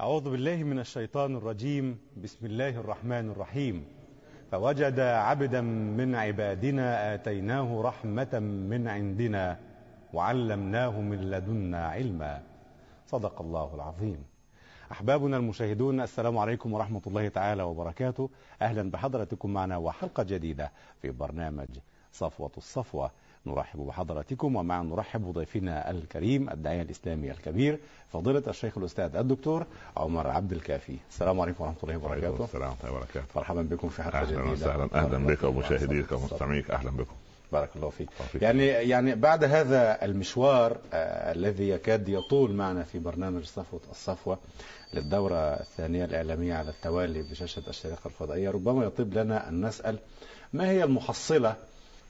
أعوذ بالله من الشيطان الرجيم. بسم الله الرحمن الرحيم. فوجد عبدا من عبادنا آتيناه رحمة من عندنا وعلمناه من لدنا علما. صدق الله العظيم. أحبابنا المشاهدون السلام عليكم ورحمة الله تعالى وبركاته. أهلا بحضرتكم معنا وحلقة جديدة في برنامج صفوة الصفوة. نرحب بحضراتكم ومع نرحب بضيفنا الكريم الداعية الإسلامي الكبير فضيلة الشيخ الأستاذ الدكتور عمر عبد الكافي. السلام عليكم ورحمة الله وبركاته. السلام ورحمة الله وبركاته. مرحبا بكم في حلقة أهلا جديدة. وسهلا. أهلا بك ومشاهديك ومستمعيك أهلا بكم. بارك الله فيك. يعني يعني بعد هذا المشوار آه الذي يكاد يطول معنا في برنامج صفوة الصفوة للدورة الثانية الإعلامية على التوالي بشاشة الشريقة الفضائية ربما يطيب لنا أن نسأل ما هي المحصلة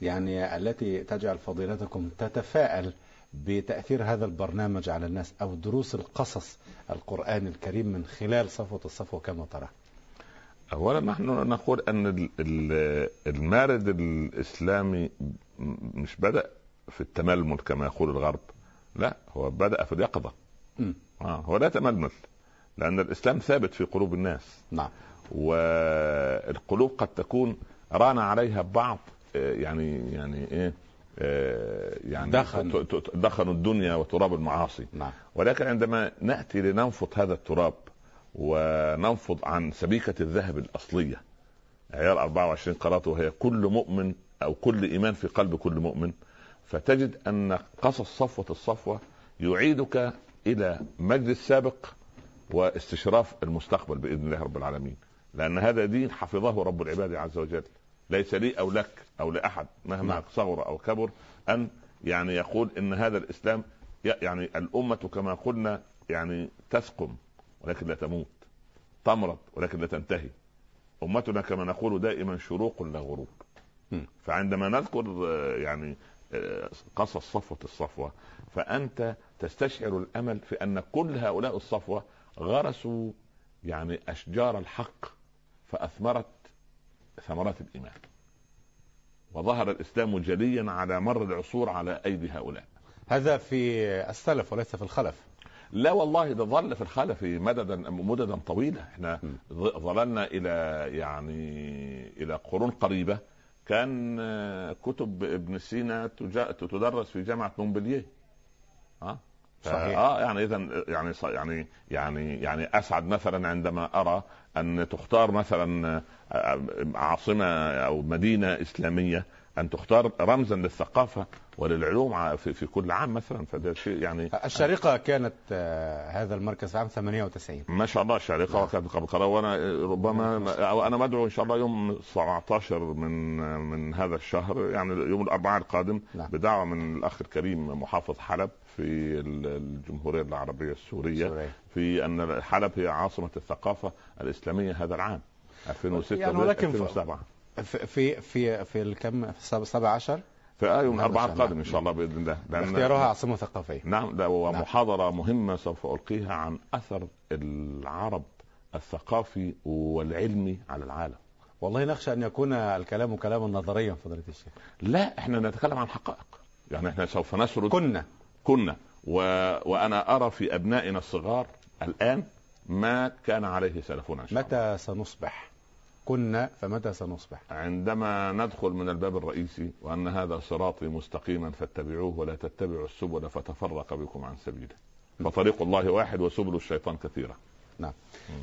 يعني التي تجعل فضيلتكم تتفائل بتأثير هذا البرنامج على الناس أو دروس القصص القرآن الكريم من خلال صفوة الصفوة كما ترى. أولا نحن نقول أن ال- ال- المارد الإسلامي مش بدأ في التململ كما يقول الغرب. لا هو بدأ في اليقظة. آه هو لا تململ لأن الإسلام ثابت في قلوب الناس. نعم. والقلوب قد تكون ران عليها بعض يعني يعني إيه آه، يعني دخن. ت- ت- دخن الدنيا وتراب المعاصي. نعم. ولكن عندما نأتي لننفض هذا التراب وننفض عن سبيكة الذهب الأصلية عيار 24 قراءته وهي كل مؤمن أو كل إيمان في قلب كل مؤمن فتجد أن قصص صفوة الصفوة يعيدك إلى مجد السابق واستشراف المستقبل بإذن الله رب العالمين. لأن هذا دين حفظه رب العباد عز وجل. ليس لي أو لك أو لأحد مهما نعم. صغر أو كبر أن يعني يقول إن هذا الإسلام يعني الأمة كما قلنا يعني تسقم ولكن لا تموت تمرض ولكن لا تنتهي أمتنا كما نقول دائما شروق لا غروب. فعندما نذكر آه، يعني آه، قصص صفوة الصفوة فأنت تستشعر الأمل في أن كل هؤلاء الصفوة غرسوا يعني أشجار الحق فأثمرت ثمرات الإيمان. وظهر الإسلام جليا على مر العصور على أيدي هؤلاء. هذا في السلف وليس في الخلف. لا والله ده ظل في الخلف مددا مددا طويله إحنا ظللنا إلى يعني إلى قرون قريبة. كان كتب ابن سينا تدرس في جامعة مونبلييه ها؟ صحيح. آه يعني اذا يعني يعني يعني يعني أسعد مثلا عندما أرى أن تختار مثلا آه، عاصمة أو مدينة إسلامية أن تختار رمزا للثقافة وللعلوم في, في كل عام مثلا فده شيء يعني الشريقة كانت آه، هذا المركز في عام 98 ما شاء الله الشارقة وكانت قبل قرار وأنا ربما أو أنا مدعو إن شاء الله يوم 17 من من هذا الشهر يعني يوم الأربعاء القادم نعم. بدعوة من الأخ الكريم محافظ حلب في ال- الجمهورية العربية السورية سوريا. في أن حلب هي عاصمة الثقافة الإسلامية هذا العام 2006 يعني ولكن في- 2007 في في في في الكم؟ في السابع- 17 في آه يوم الاربعاء. القادم إن شاء الله بإذن الله. اختيارها عاصمة ثقافية. نعم ده ومحاضرة مهمة سوف ألقيها عن أثر العرب الثقافي والعلمي على العالم. والله نخشى أن يكون الكلام كلاما نظريا فضيلة الشيخ. لا إحنا نتكلم عن حقائق. يعني إحنا سوف نسرد. كنا. كنا. و... وأنا أرى في أبنائنا الصغار الآن ما كان عليه سلفنا إن شاء الله. متى سنصبح؟ كنا فمتى سنصبح؟ عندما ندخل من الباب الرئيسي وأن هذا صراطي مستقيما فاتبعوه ولا تتبعوا السبل فتفرق بكم عن سبيله. فطريق الله واحد وسبل الشيطان كثيرة.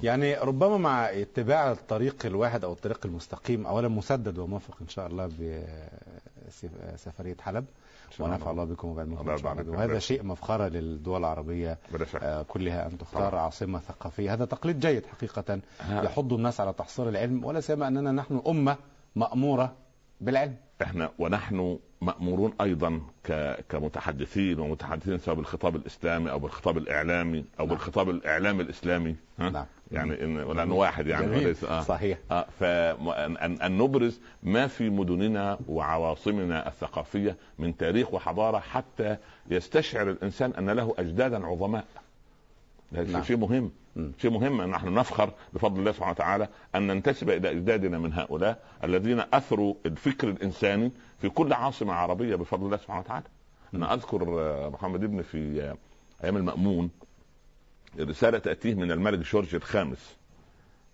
يعني ربما مع اتباع الطريق الواحد أو الطريق المستقيم أولا مسدد وموفق إن شاء الله بسفرية حلب. ونفع الله بكم وبعلمكم. وهذا شيء مفخرة للدول العربية آه، كلها أن تختار طبعا. عاصمة ثقافية. هذا تقليد جيد حقيقة. يحض الناس على تحصيل العلم ولا سيما أننا نحن أمة مأمورة بالعلم. إحنا ونحن مأمورون أيضا. كمتحدثين ومتحدثين سواء بالخطاب الإسلامي أو بالخطاب الإعلامي أو نعم. بالخطاب الإعلامي الإسلامي ها؟ نعم. يعني إن... لأنه واحد يعني جميل. وليس آه. صحيح آه أن أن نبرز ما في مدننا وعواصمنا الثقافية من تاريخ وحضارة حتى يستشعر الإنسان أن له أجدادا عظماء هذا نعم. شيء مهم. شيء مهم أن نحن نفخر بفضل الله سبحانه وتعالى أن ننتسب إلى إجدادنا من هؤلاء الذين أثروا الفكر الإنساني في كل عاصمة عربية بفضل الله سبحانه وتعالى. أنا أذكر آه، محمد ابن في آه، أيام المأمون رسالة تأتيه من الملك جورج الخامس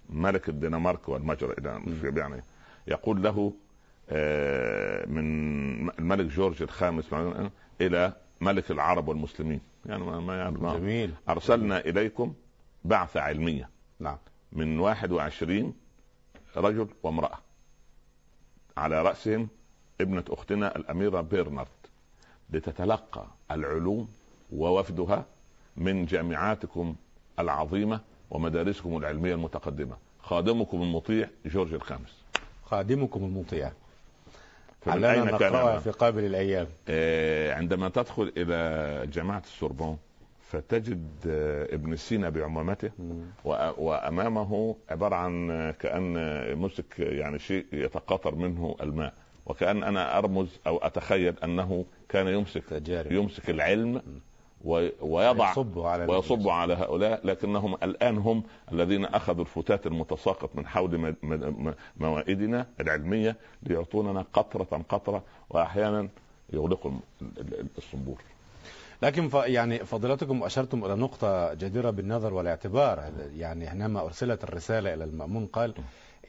ملك الدنمارك والمجر يعني يقول له آه، من الملك جورج الخامس إلى ملك العرب والمسلمين. يعني ما يعني جميل. أرسلنا إليكم بعثة علمية. نعم. من 21 رجل وامرأة على رأسهم ابنة أختنا الأميرة بيرنارد لتتلقى العلوم ووفدها من جامعاتكم العظيمة ومدارسكم العلمية المتقدمة. خادمكم المطيع جورج الخامس. خادمكم المطيع. فمن أين كان في قابل الأيام. آه عندما تدخل إلى جامعة السوربون فتجد آه ابن سينا بعمامته وأمامه عبارة عن كأن مسك يعني شيء يتقاطر منه الماء. وكأن أنا أرمز أو أتخيل أنه كان يمسك تجارب. يمسك العلم ويضع ويصب على ويصب على هؤلاء لكنهم الآن هم الذين أخذوا الفتات المتساقط من حول موائدنا العلمية ليعطوننا قطرة قطرة وأحيانا يغلقوا الصنبور. لكن ف يعني فضيلتكم أشرتم إلى نقطة جديرة بالنظر والإعتبار يعني حينما أرسلت الرسالة إلى المأمون قال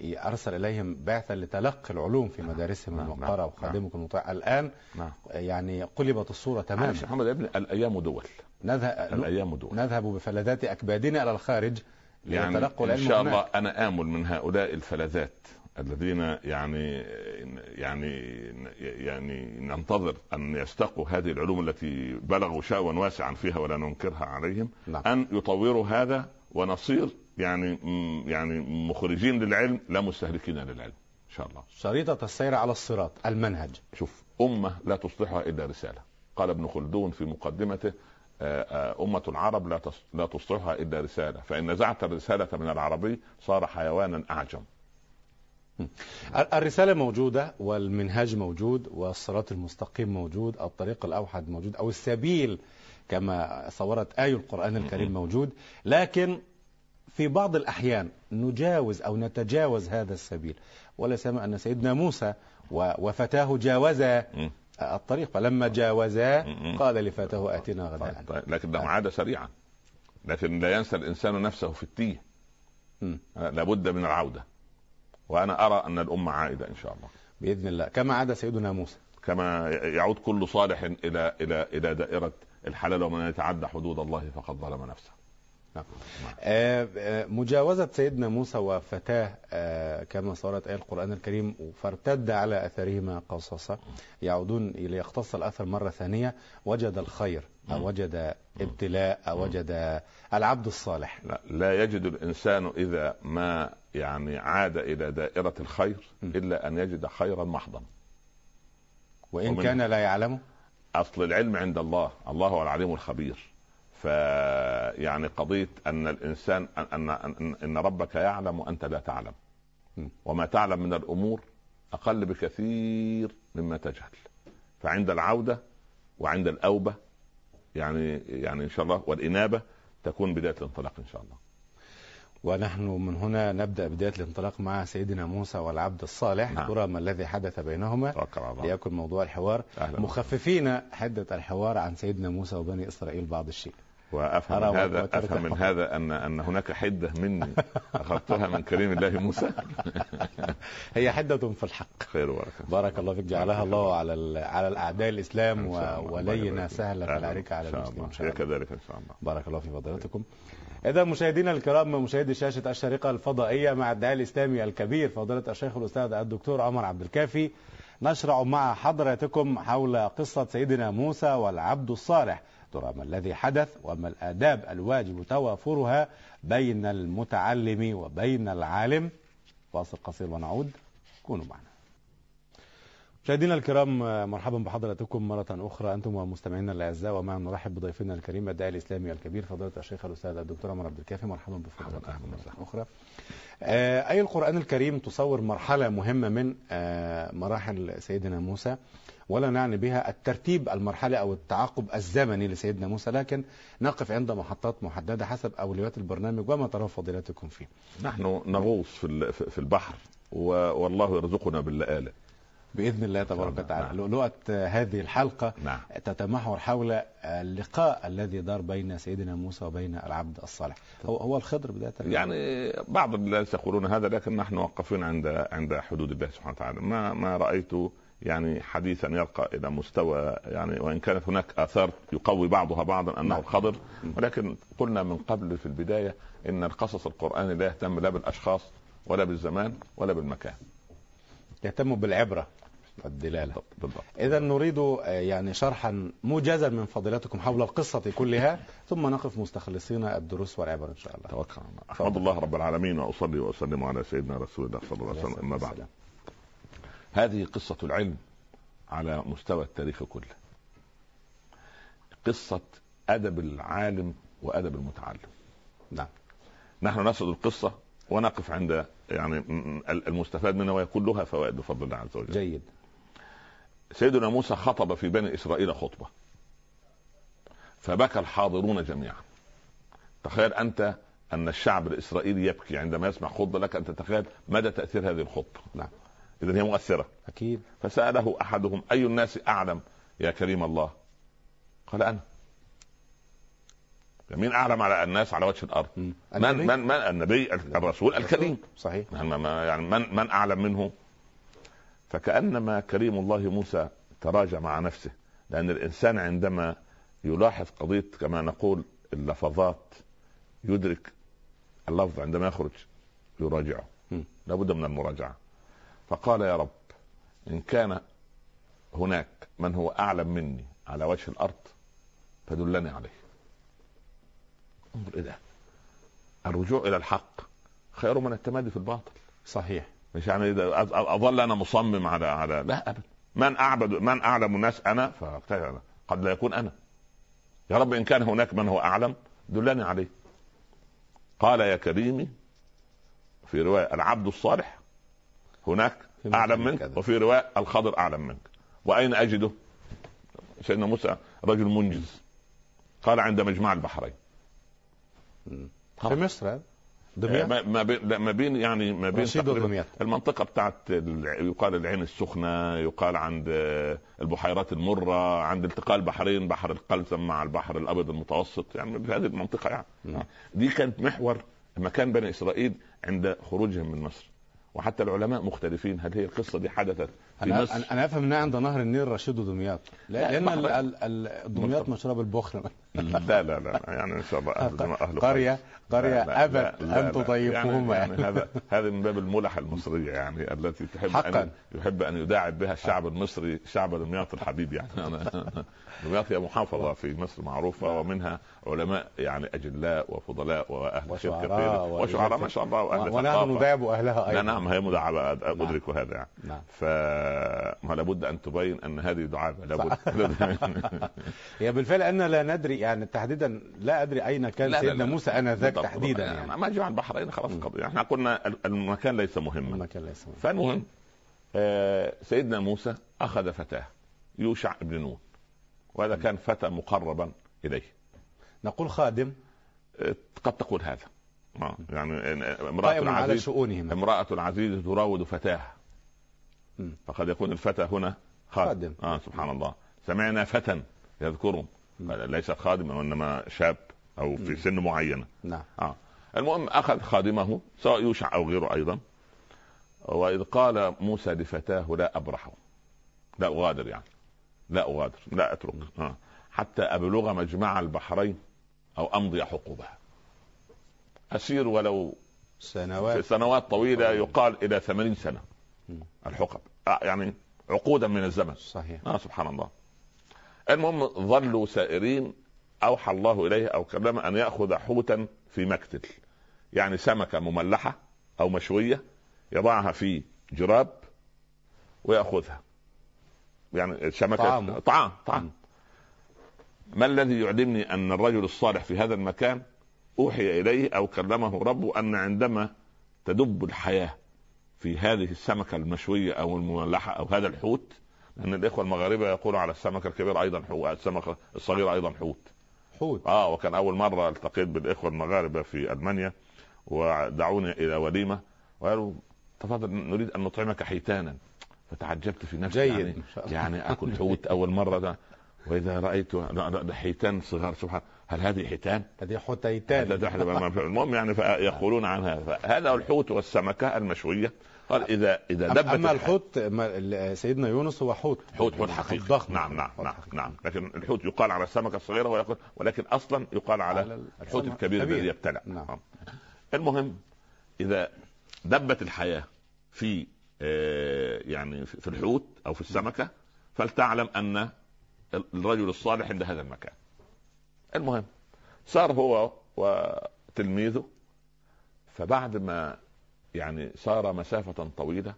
أرسل إليهم بعثه لتلقي العلوم في مدارسهم نعم. المقره نعم. وخادمكم المطيع الآن نعم. يعني قلبت الصورة تماما. محمد ابن الأيام دول. نذهب الأيام دول. نذهب بفلذات أكبادنا إلى الخارج يعني العلم إن شاء الله هناك. أنا آمل من هؤلاء الفلذات الذين يعني يعني يعني ننتظر أن يستقوا هذه العلوم التي بلغوا شأوا واسعا فيها ولا ننكرها عليهم. نعم. أن يطوروا هذا ونصير يعني يعني مخرجين للعلم لا مستهلكين للعلم. إن شاء الله. شريطة السير على الصراط المنهج. شوف أمة لا تصلحها إلا رسالة. قال ابن خلدون في مقدمته أمة العرب لا لا تصلحها إلا رسالة. فإن نزعت الرسالة من العربي صار حيوانا أعجم. الرسالة موجودة والمنهاج موجود والصراط المستقيم موجود الطريق الأوحد موجود أو السبيل كما صورت آي القرآن الكريم موجود. لكن في بعض الأحيان نجاوز أو نتجاوز هذا السبيل. ولا سيما أن سيدنا موسى وفتاه جاوزا الطريق فلما جاوزا قال لفتاه آتنا غداء. طيب, طيب. لكنه عاد سريعا لكن لا ينسى الإنسان نفسه في التيه. لابد من العودة. وأنا أرى أن الأمة عائدة إن شاء الله. بإذن الله. كما عاد سيدنا موسى. كما يعود كل صالح إلى إلى إلى دائرة الحلال ومن يتعدى حدود الله فقد ظلم نفسه. نعم. آه، آه، مجاوزة سيدنا موسى وفتاه آه، كما صارت آية القرآن الكريم فارتد على أثرهما قصصا يعودون ليختص الأثر مرة ثانية وجد الخير أو وجد ابتلاء أو وجد العبد الصالح. لا يجد الإنسان إذا ما يعني عاد إلى دائرة الخير إلا أن يجد خيرا محضا. وإن كان لا يعلمه أصل العلم عند الله الله هو العليم الخبير. فيعني قضية أن الإنسان ان ان, إن ربك يعلم وأنت لا تعلم. وما تعلم من الأمور أقل بكثير مما تجهل. فعند العودة وعند الأوبة يعني يعني إن شاء الله والإنابة تكون بداية الانطلاق إن شاء الله. ونحن من هنا نبدأ بداية الانطلاق مع سيدنا موسى والعبد الصالح نعم. ترى ما الذي حدث بينهما. ليكن موضوع الحوار. مخففين حدة الحوار عن سيدنا موسى وبني إسرائيل بعض الشيء. وأفهم من هذا أفهم من هذا ان أن هناك حدة مني أخذتها من كريم الله موسى. هي حدة في الحق. خير وبركة. بارك الله فيك. جعلها الله على على الأعداء الإسلام ولينا سهلة العريكه على المسلمين. هي كذلك إن شاء الله. بارك الله في فضيلتكم. إذا مشاهدينا الكرام مشاهدي شاشة الشريقة الفضائية مع الداعي الإسلامي الكبير فضيلة الشيخ الأستاذ الدكتور عمر عبد الكافي نشرع مع حضراتكم حول قصة سيدنا موسى والعبد الصالح. ما الذي حدث وما الآداب الواجب توافرها بين المتعلم وبين العالم فاصل قصير ونعود. كونوا معنا. مشاهدينا الكرام مرحبا بحضراتكم مرة أخرى. أنتم ومستمعينا الأعزاء ومعا نرحب بضيفنا الكريم الداعي الإسلامي الكبير فضيلة الشيخ الأستاذ الدكتور عمر عبد الكافي. مرحبا بفضلاتكم مرة أخرى. آه، أي القرآن الكريم تصور مرحلة مهمة من آه، مراحل سيدنا موسى. ولا نعني بها الترتيب المرحلي أو التعاقب الزمني لسيدنا موسى لكن نقف عند محطات محددة حسب أولويات البرنامج وما ترى فضيلتكم فيه. نحن نغوص في في البحر والله يرزقنا باللآلة بإذن الله تبارك نعم. وتعالى. لؤلؤه هذه الحلقة نعم. تتمحور حول اللقاء الذي دار بين سيدنا موسى وبين العبد الصالح. هو هو الخضر بداية. يعني بعض الناس يقولون هذا لكن نحن واقفين عند عند حدود الله سبحانه وتعالى. ما ما رأيت يعني حديثا يرقى إلى مستوى يعني وإن كانت هناك آثار يقوي بعضها بعضا أنه نعم. الخضر ولكن قلنا من قبل في البداية إن القصص القرآني لا يهتم لا بالأشخاص ولا بالزمان ولا بالمكان. يهتم بالعبرة والدلالة. بالضبط اذا نريد يعني شرحا موجزا من فضيلتكم حول القصة كلها ثم نقف مستخلصين الدروس والعبر إن شاء الله. توكل على الله. أحمد الله رب العالمين وأصلي وأسلم على سيدنا رسول الله صلى الله عليه وسلم. أما بعد. هذه قصة العلم على مستوى التاريخ كله. قصة أدب العالم وأدب المتعلم. نعم. نحن نسرد القصة ونقف عند يعني المستفاد منها وهي كلها فوائد بفضل الله عز وجل. جيد. سيدنا موسى خطب في بني إسرائيل خطبة. فبكى الحاضرون جميعا. تخيل أنت أن الشعب الإسرائيلي يبكي عندما يسمع خطبة لك أن تتخيل مدى تأثير هذه الخطبة. نعم. إذا هي مؤثرة. أكيد. فسأله أحدهم أي الناس أعلم؟ يا كريم الله. قال أنا. مين أعلم على الناس على وجه الأرض؟ مم. من؟ من من النبي؟ الرسول الكريم. صحيح. يعني يعني من من أعلم منه؟ فكأنما كريم الله موسى تراجع مع نفسه لأن الإنسان عندما يلاحظ قضية كما نقول اللفظات يدرك اللفظ عندما يخرج يراجعه. لابد من المراجعة. فقال يا رب إن كان هناك من هو أعلم مني على وجه الأرض فدلني عليه. انظر إيه ده الرجوع إلى الحق. خير من التمادي في الباطل. صحيح. مش يعني إذا أ- أ- أظل أنا مصمم على على لا أبدا. من أعبد من أعلم الناس أنا. قد لا يكون أنا. يا رب إن كان هناك من هو أعلم دلني عليه. قال يا كريمي في رواية العبد الصالح هناك أعلم منك كذا. وفي رواية الخضر أعلم منك. وأين أجده؟ سيدنا موسى رجل منجز. قال عند مجمع البحرين. في مصر دمياط؟ ما ما بين ما بين يعني ما بين المنطقة بتاعت ال- يقال العين السخنة يقال عند آه، البحيرات المرة عند التقاء البحرين بحر القلزم مع البحر الأبيض المتوسط. يعني في هذه المنطقة يعني. نعم. دي كانت محور مكان بني إسرائيل عند خروجهم من مصر. وحتى العلماء مختلفين. هل هي القصة دي حدثت في أنا مصر؟ أنا أفهم إنها عند نهر النيل رشيد ودمياط. لا، لا لأن ال- البحر- ال- ال- دمياط مشروب البخل لا لا لا يعني إن شاء الله أهل أهل قريه قرية ابت ان لا. تضيفوهما يعني, يعني هذا هذا من باب الملح المصرية يعني التي تحب حقاً. ان يحب أن يداعب بها الشعب المصري شعب دمياط الحبيب يعني. دمياط هي محافظة في مصر معروفة ومنها علماء يعني أجلاء وفضلاء وأهل خير وشعراء وشعراء ما. شاء الله وأهل ونحن نداعب أهلها أيضا. نعم هي مداعبة أدرك هذا. يعني نعم فما لابد أن تبين أن هذه دعابة لابد هي بالفعل ان لا ندري يعني تحديدا لا أدري أين كان لا، لا، سيدنا لا. موسى آنذاك تحديدا بالضبط. يعني. ما جمع البحرين خلاص القضية إحنا قلنا ال- المكان ليس مهما. المكان ليس مهم. فالمهم آه، سيدنا موسى أخذ فتاة يوشع بن نون وهذا كان فتى مقربا إليه. نقول خادم. آه، قد تقول هذا. آه، يعني آه، امرأة قائم على العزيز شؤونهم. امرأة العزيز تراود فتاه مم. فقد يكون الفتى هنا خادم. خادم. آه سبحان الله. سمعنا فتى. قال ليس خادما وإنما شاب أو في. سن معينة. نعم. آه. المهم أخذ خادمه سواء يوشع أو غيره أيضا. وإذ قال موسى لفتاه لا أبرح. لا أغادر يعني. لا أغادر لا أترك. آه. حتى أبلغ مجمع البحرين أو أمضي حقوبها. أسير ولو في سنوات سنوات طويله يقال إلى ثمانين سنة. الحقب. آه يعني عقودا من الزمن. صحيح. آه سبحان الله. المهم ظلوا سائرين أوحى الله إليه أو كلم أن يأخذ حوتا في مكتل يعني سمكة مملحة أو مشوية يضعها في جراب ويأخذها يعني سمكه طعام. طعام طعام. ما الذي يعلمني أن الرجل الصالح في هذا المكان أوحي إليه أو كلمه ربه أن عندما تدب الحياة في هذه السمكة المشوية أو المملحة أو هذا الحوت لأن الإخوة المغاربة يقولوا على السمكه الكبيره أيضا حوت السمكه الصغيره أيضا حوت. حوت. آه وكان أول مرة التقيت بالإخوة المغاربة في ألمانيا ودعوني إلى وليمة وقالوا تفضل نريد أن نطعمك حيتانا. فتعجبت في نفسي جيد. يعني. يعني أكل حوت أول مرة ده. وإذا رأيت حيتان صغار سبحان هل هذه حيتان؟ هذه حتيتان المهم يعني فيقولون عنها. فهذا هو الحوت والسمكة المشوية. قال اذا إذا دبت أما الحوت سيدنا يونس هو حوت حوت حوت حقيقي ضخم نعم نعم نعم. نعم لكن الحوت يقال على السمكة الصغيرة ويقول ولكن أصلا يقال على الحوت الكبير. الذي يبتلع نعم. آه. المهم إذا دبت الحياة في آه، يعني في في الحوت أو في السمكة فلتعلم أن الرجل الصالح عند هذا المكان المهم صار هو وتلميذه فبعد ما يعني سار مسافة طويلة.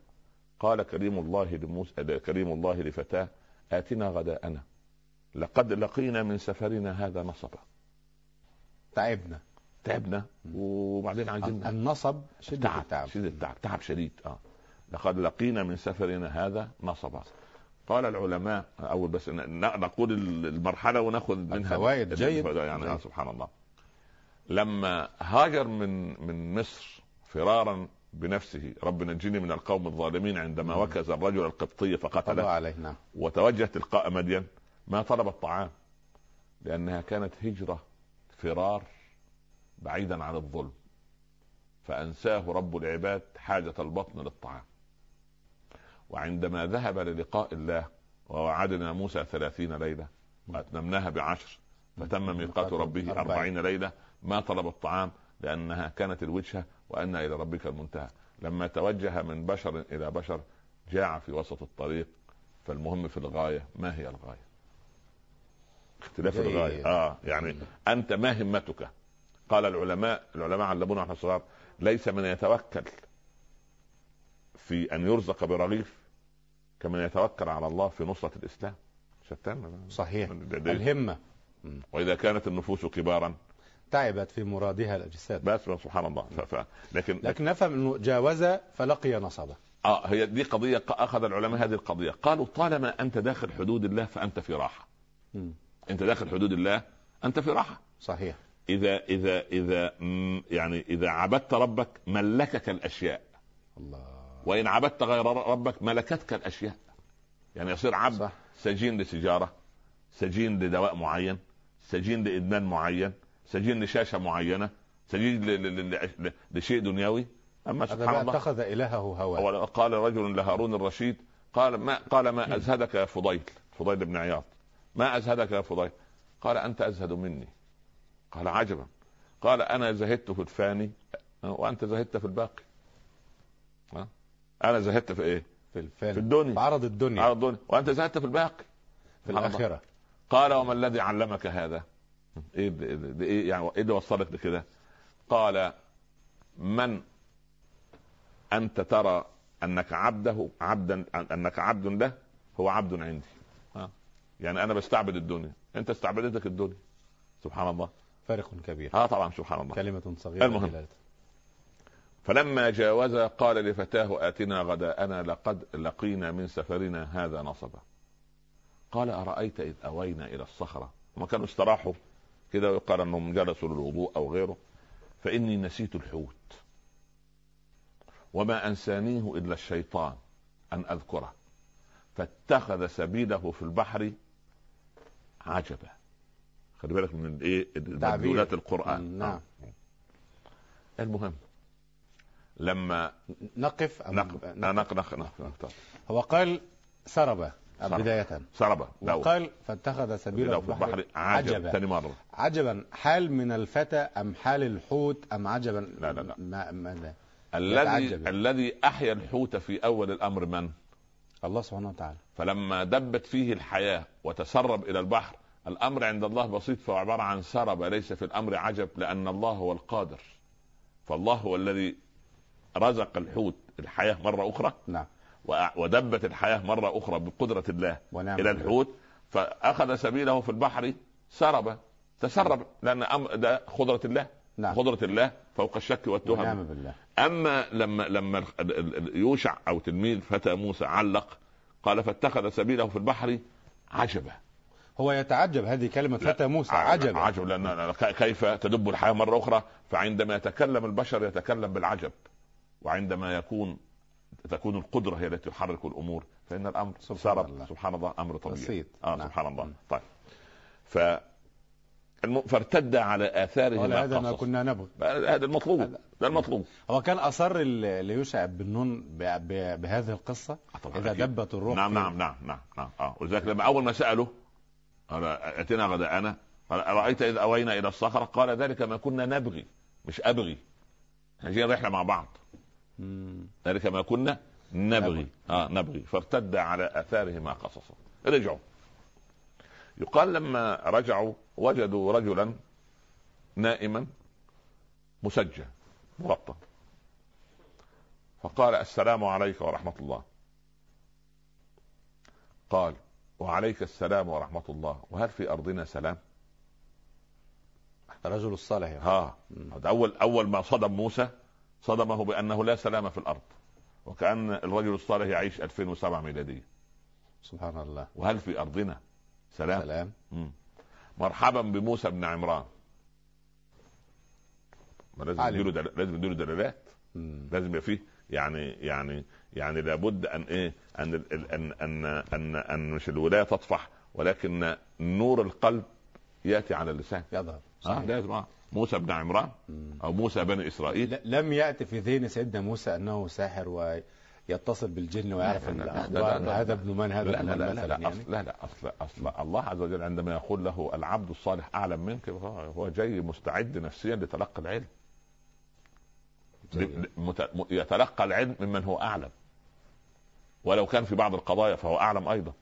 قال كريم الله لموسى كريم الله لفتاه آتنا غداءنا. لقد لقينا من سفرنا هذا نصبا. تعبنا. تعبنا وبعدين عايزين النصب شدة تعب التعب. شديد التعب تعب شديد آه. لقد لقينا من سفرنا هذا نصبا. قال العلماء أول بس نقول المرحلة ونأخذ منها الفوائد. جيد. يعني آه جيد. سبحان الله. لما هاجر من من مصر فرارا بنفسه. رب نجني من القوم الظالمين عندما وكز الرجل القبطي فقتله. عليه نعم وتوجه تلقاء مدين. ما طلب الطعام. لأنها كانت هجرة فرار بعيدا عن الظلم. فأنساه رب العباد حاجة البطن للطعام. وعندما ذهب للقاء الله ووعدنا موسى ثلاثين ليلة وأتممناها بعشر فتم ميقات ربه أربعين ليلة ما طلب الطعام. لأنها كانت الوجهة وان إلى ربك المنتهى. لما توجه من بشر إلى بشر جاع في وسط الطريق فالمهم في الغاية ما هي الغاية؟ اختلاف. الغاية. آه يعني أنت ما همتك؟ قال العلماء العلماء علمونا إحنا صغار ليس من يتوكل في أن يرزق برغيف كمن يتوكل على الله في نصرة الإسلام. شتان؟ صحيح. الهمة. وإذا كانت النفوس كبارا تعبت في مرادها الأجساد. بس سبحان الله. ف... ف... لكن لكن نفهم أنه جاوز فلقي نصبه. آه هي دي قضية أخذ العلماء هذه القضية. قالوا طالما أنت داخل حدود الله فأنت في راحة. مم. أنت داخل حدود الله أنت في راحة. صحيح. إذا إذا إذا يعني إذا عبدت ربك ملكك الأشياء. الله. وإن عبدت غير ربك ملكتك الأشياء. يعني يصير عبد صح. سجين لسيجاره سجين لدواء معين سجين لإدمان معين سجين لشاشة معينة سجين لشيء دنيوي؟ أما سبحان الله. اتخذ إلهه هوى. قال رجل لهارون الرشيد قال ما قال ما أزهدك يا فضيل فضيل بن عياض. ما أزهدك يا فضيل؟ قال أنت أزهد مني. قال عجبا. قال أنا زهدت في الفاني. وأنت زهدت في الباقي. ها؟ أنا زهدت في إيه؟ في الفن في الدنيا. في عرض الدنيا. على الدنيا. وأنت زهدت في الباقي. في. الآخرة. قال وما الذي علمك هذا؟ إيه ده إيه يعني إيه اللي وصلك لكده قال من أنت ترى أنك عبده عبدا أنك عبد له هو عبد عندي. ها؟ يعني أنا بستعبد الدنيا. أنت استعبدتك الدنيا. سبحان الله. فارق كبير. آه طبعا سبحان الله. كلمة صغيرة المهم. دلالتها. فلما جاوز قال لفتاه آتنا غداءنا لقد لقينا من سفرنا هذا نصبا. قال أرأيت إذ أوينا إلى الصخرة. ما كانوا استراحوا. كده ويقال أنهم جلسوا للوضوء أو غيره فإني نسيت الحوت وما أنسانيه إلا الشيطان أن أذكره فاتخذ سبيله في البحر عجبا. خلي بالك من الايه؟ مدلولات القرآن. نعم. المهم. لما نقف أم نقف. نق نق نق نق هو قال سرب. سرب. بداية. سربة لا وقال فاتخذ سبيله في البحر عجبا. ثاني مرة. عجبا. حال من الفتى أم حال الحوت أم عجبا؟ لا، لا، لا. ما ماذا الذي. الذي أحيا الحوت في أول الأمر من؟ الله سبحانه وتعالى. فلما دبت فيه الحياة وتسرب إلى البحر الأمر عند الله بسيط فهو عبارة عن سرب ليس في الأمر عجب؟ لأن الله هو القادر. فالله هو الذي رزق الحوت. الحياة مرة أخرى. نعم. ودبت الحياة مرة أخرى بقدرة الله ونعم إلى بالله. الحوت فأخذ سبيله في البحر سرب تسرب لأن أم- ده قدرة الله نعم. قدرة الله فوق الشك والتهم. ونعم بالله. أما لما لما يوشع أو تلميذ فتى موسى علق قال فاتخذ سبيله في البحر عجبا. هو يتعجب هذه كلمة فتى موسى عجب لأن ك- كيف تدب الحياة مرة أخرى؟ فعندما يتكلم البشر يتكلم بالعجب وعندما يكون تكون القدرة هي التي تحرك الأمور فإن الأمر سبحان الله. سبحان الله أمر طبيعي بسيط آه نعم. سبحان الله. طيب ف. فارتد على آثاره ما هذا ما. كنا نبغي هذا المطلوب هذا. ده المطلوب هو كان أصر ليوشع بن نون بهذه القصة طبعاً إذا أكيد. دبت الروح نعم نعم نعم نعم نعم آه ولذلك لما أول ما سالوا قال أتينا غداءنا قال أرأيت إذ أوينا إلى الصخرة قال ذلك ما كنا نبغي مش أبغي إحنا جايين رحله مع بعض. ذلك ما كنا نبغي. آه نبغي. فارتد على اثارهما قصصا رجعوا. يقال لما رجعوا وجدوا رجلا نائما مسجى مغطى. فقال السلام عليك ورحمة الله. قال وعليك السلام ورحمة الله. وهل في أرضنا سلام؟ الرجل الصالح. ها هذا أول أول ما صدم موسى صدمه بأنه لا سلام في الأرض وكأن الرجل الصالح يعيش 2007 ميلادية سبحان الله وهل في أرضنا سلام سلام مم. مرحبا بموسى بن عمران ما لازم علم. نديله دل... لازم نديله دلالات. لازم يبقى فيه يعني يعني يعني لابد أن إيه أن أن أن أن, أن مش الولاية تطفح ولكن نور القلب يأتي على اللسان يظهر صحيح. لازم آه. موسى بن عمران. أو موسى بني إسرائيل. لم يأتي في ذهن سيدنا موسى أنه ساحر ويتصل بالجن ويعرف لا. هذا ابن من هذا لا لا لا لا لا, يعني. أصل لا لا أصل أصل الله عز وجل عندما يقول له العبد الصالح أعلم منك هو جاي مستعد نفسيا لتلقي العلم. يتلقى العلم ممن هو أعلم. ولو كان في بعض القضايا فهو أعلم أيضا.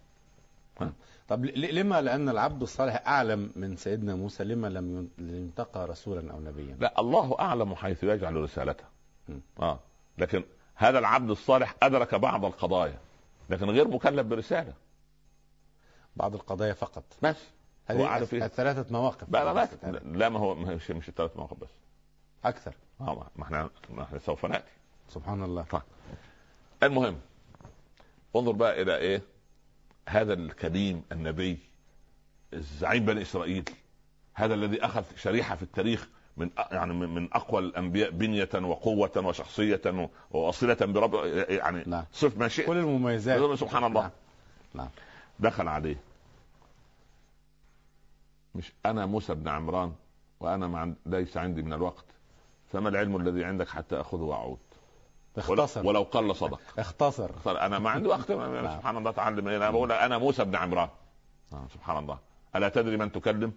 طب لما لأن العبد الصالح أعلم من سيدنا موسى لما لم ين- ينتقى رسولا أو نبيا؟ لا الله أعلم حيث يجعل رسالته. آه. لكن هذا العبد الصالح أدرك بعض القضايا لكن غير مكلف برسالة. بعض القضايا فقط. بس. هو هذه عارف إيه؟ الثلاثة مواقف. لا لا, لا, لا ما هو مش مش الثلاث مواقف بس. أكثر. آه ما إحنا ما إحنا سوف نأتي. سبحان الله. المهم انظر بقى إلى إيه؟ هذا الكريم النبي الزعيم بني إسرائيل هذا الذي أخذ شريحة في التاريخ من يعني من أقوى الأنبياء بنية وقوة وشخصية وصله برب يعني نعم. صف ما شئت. كل المميزات. سبحان الله. نعم. نعم دخل عليه. مش أنا موسى بن عمران وأنا ما عند... ليس عندي من الوقت فما العلم الذي عندك حتى أخذه وأعود؟ اختصر. ولو قل صدق. اختصر. صار أنا ما عندي وقت. نعم. سبحان الله تعلم أنا بقول أنا موسى بن عمران. سبحان الله. ألا تدري من تكلم؟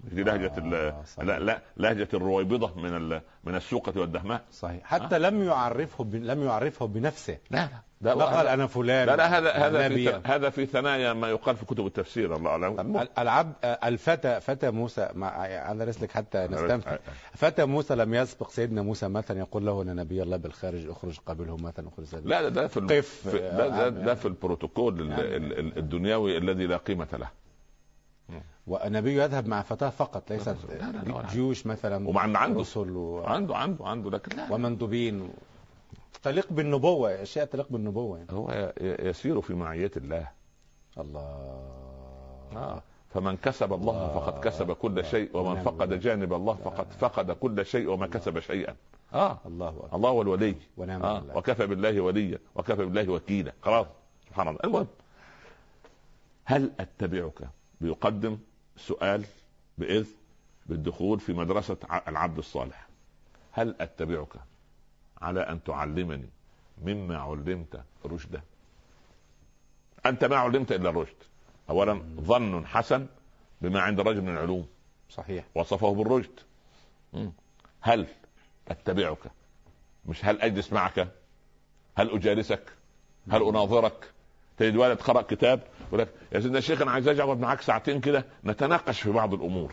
دي لهجة آه،. لا لا لهجة الرويبضة من. من السوقة والدهماء. صحيح. حتى لم يعرفه ب... لم يعرفه بنفسه. لا لا. لا قال أنا فلان لا لا هذا هذا. في هذا في ثنايا ما يقال في كتب التفسير الله أعلم. العبد الفتى فتى موسى مع أنا رسلك حتى نستمتع فتى موسى لم يسبق سيدنا موسى مثلا يقول له أنا نبي الله بالخارج اخرج قابله مثلا اخرج سبيل. لا لا ده في ال- قف. في ده, ده, آه، ده في البروتوكول ال- يعني- ال- الدنيوي الذي لا قيمة له. والنبي يذهب مع فتاة فقط ليست لا، لا، لا،. جيوش مثلا ومع عنده. رسل و... عنده عنده عنده لكن لا. ومندوبين. تليق بالنبوة أشياء تليق بالنبوة. يعني. هو يسير في معية الله. الله. آه. فمن كسب الله الله. فقد كسب كل شيء ومن ونعم فقد. جانب الله فقد فقد كل شيء وما كسب شيئا. آه. الله أكبر. الله هو الولي. ونعم آه. بالله. وكفى بالله وليا وكفى بالله وكيلا. خلاص. سبحان الله. المهم. هل أتبعك؟ بيقدم. سؤال بإذن بالدخول في مدرسة العبد الصالح. هل أتبعك على أن تعلمني مما علمت رشدا؟ أنت ما علمت إلا الرشد. اولا ظن حسن بما عند رجل من العلوم. صحيح. وصفه بالرشد. هل أتبعك؟ مش هل أجلس معك؟ هل أجالسك؟ هل أناظرك؟ تجد ولد قرا كتاب يقول لك يا سيدنا الشيخ أنا عايز أقعد معاك ساعتين كده نتناقش في بعض الأمور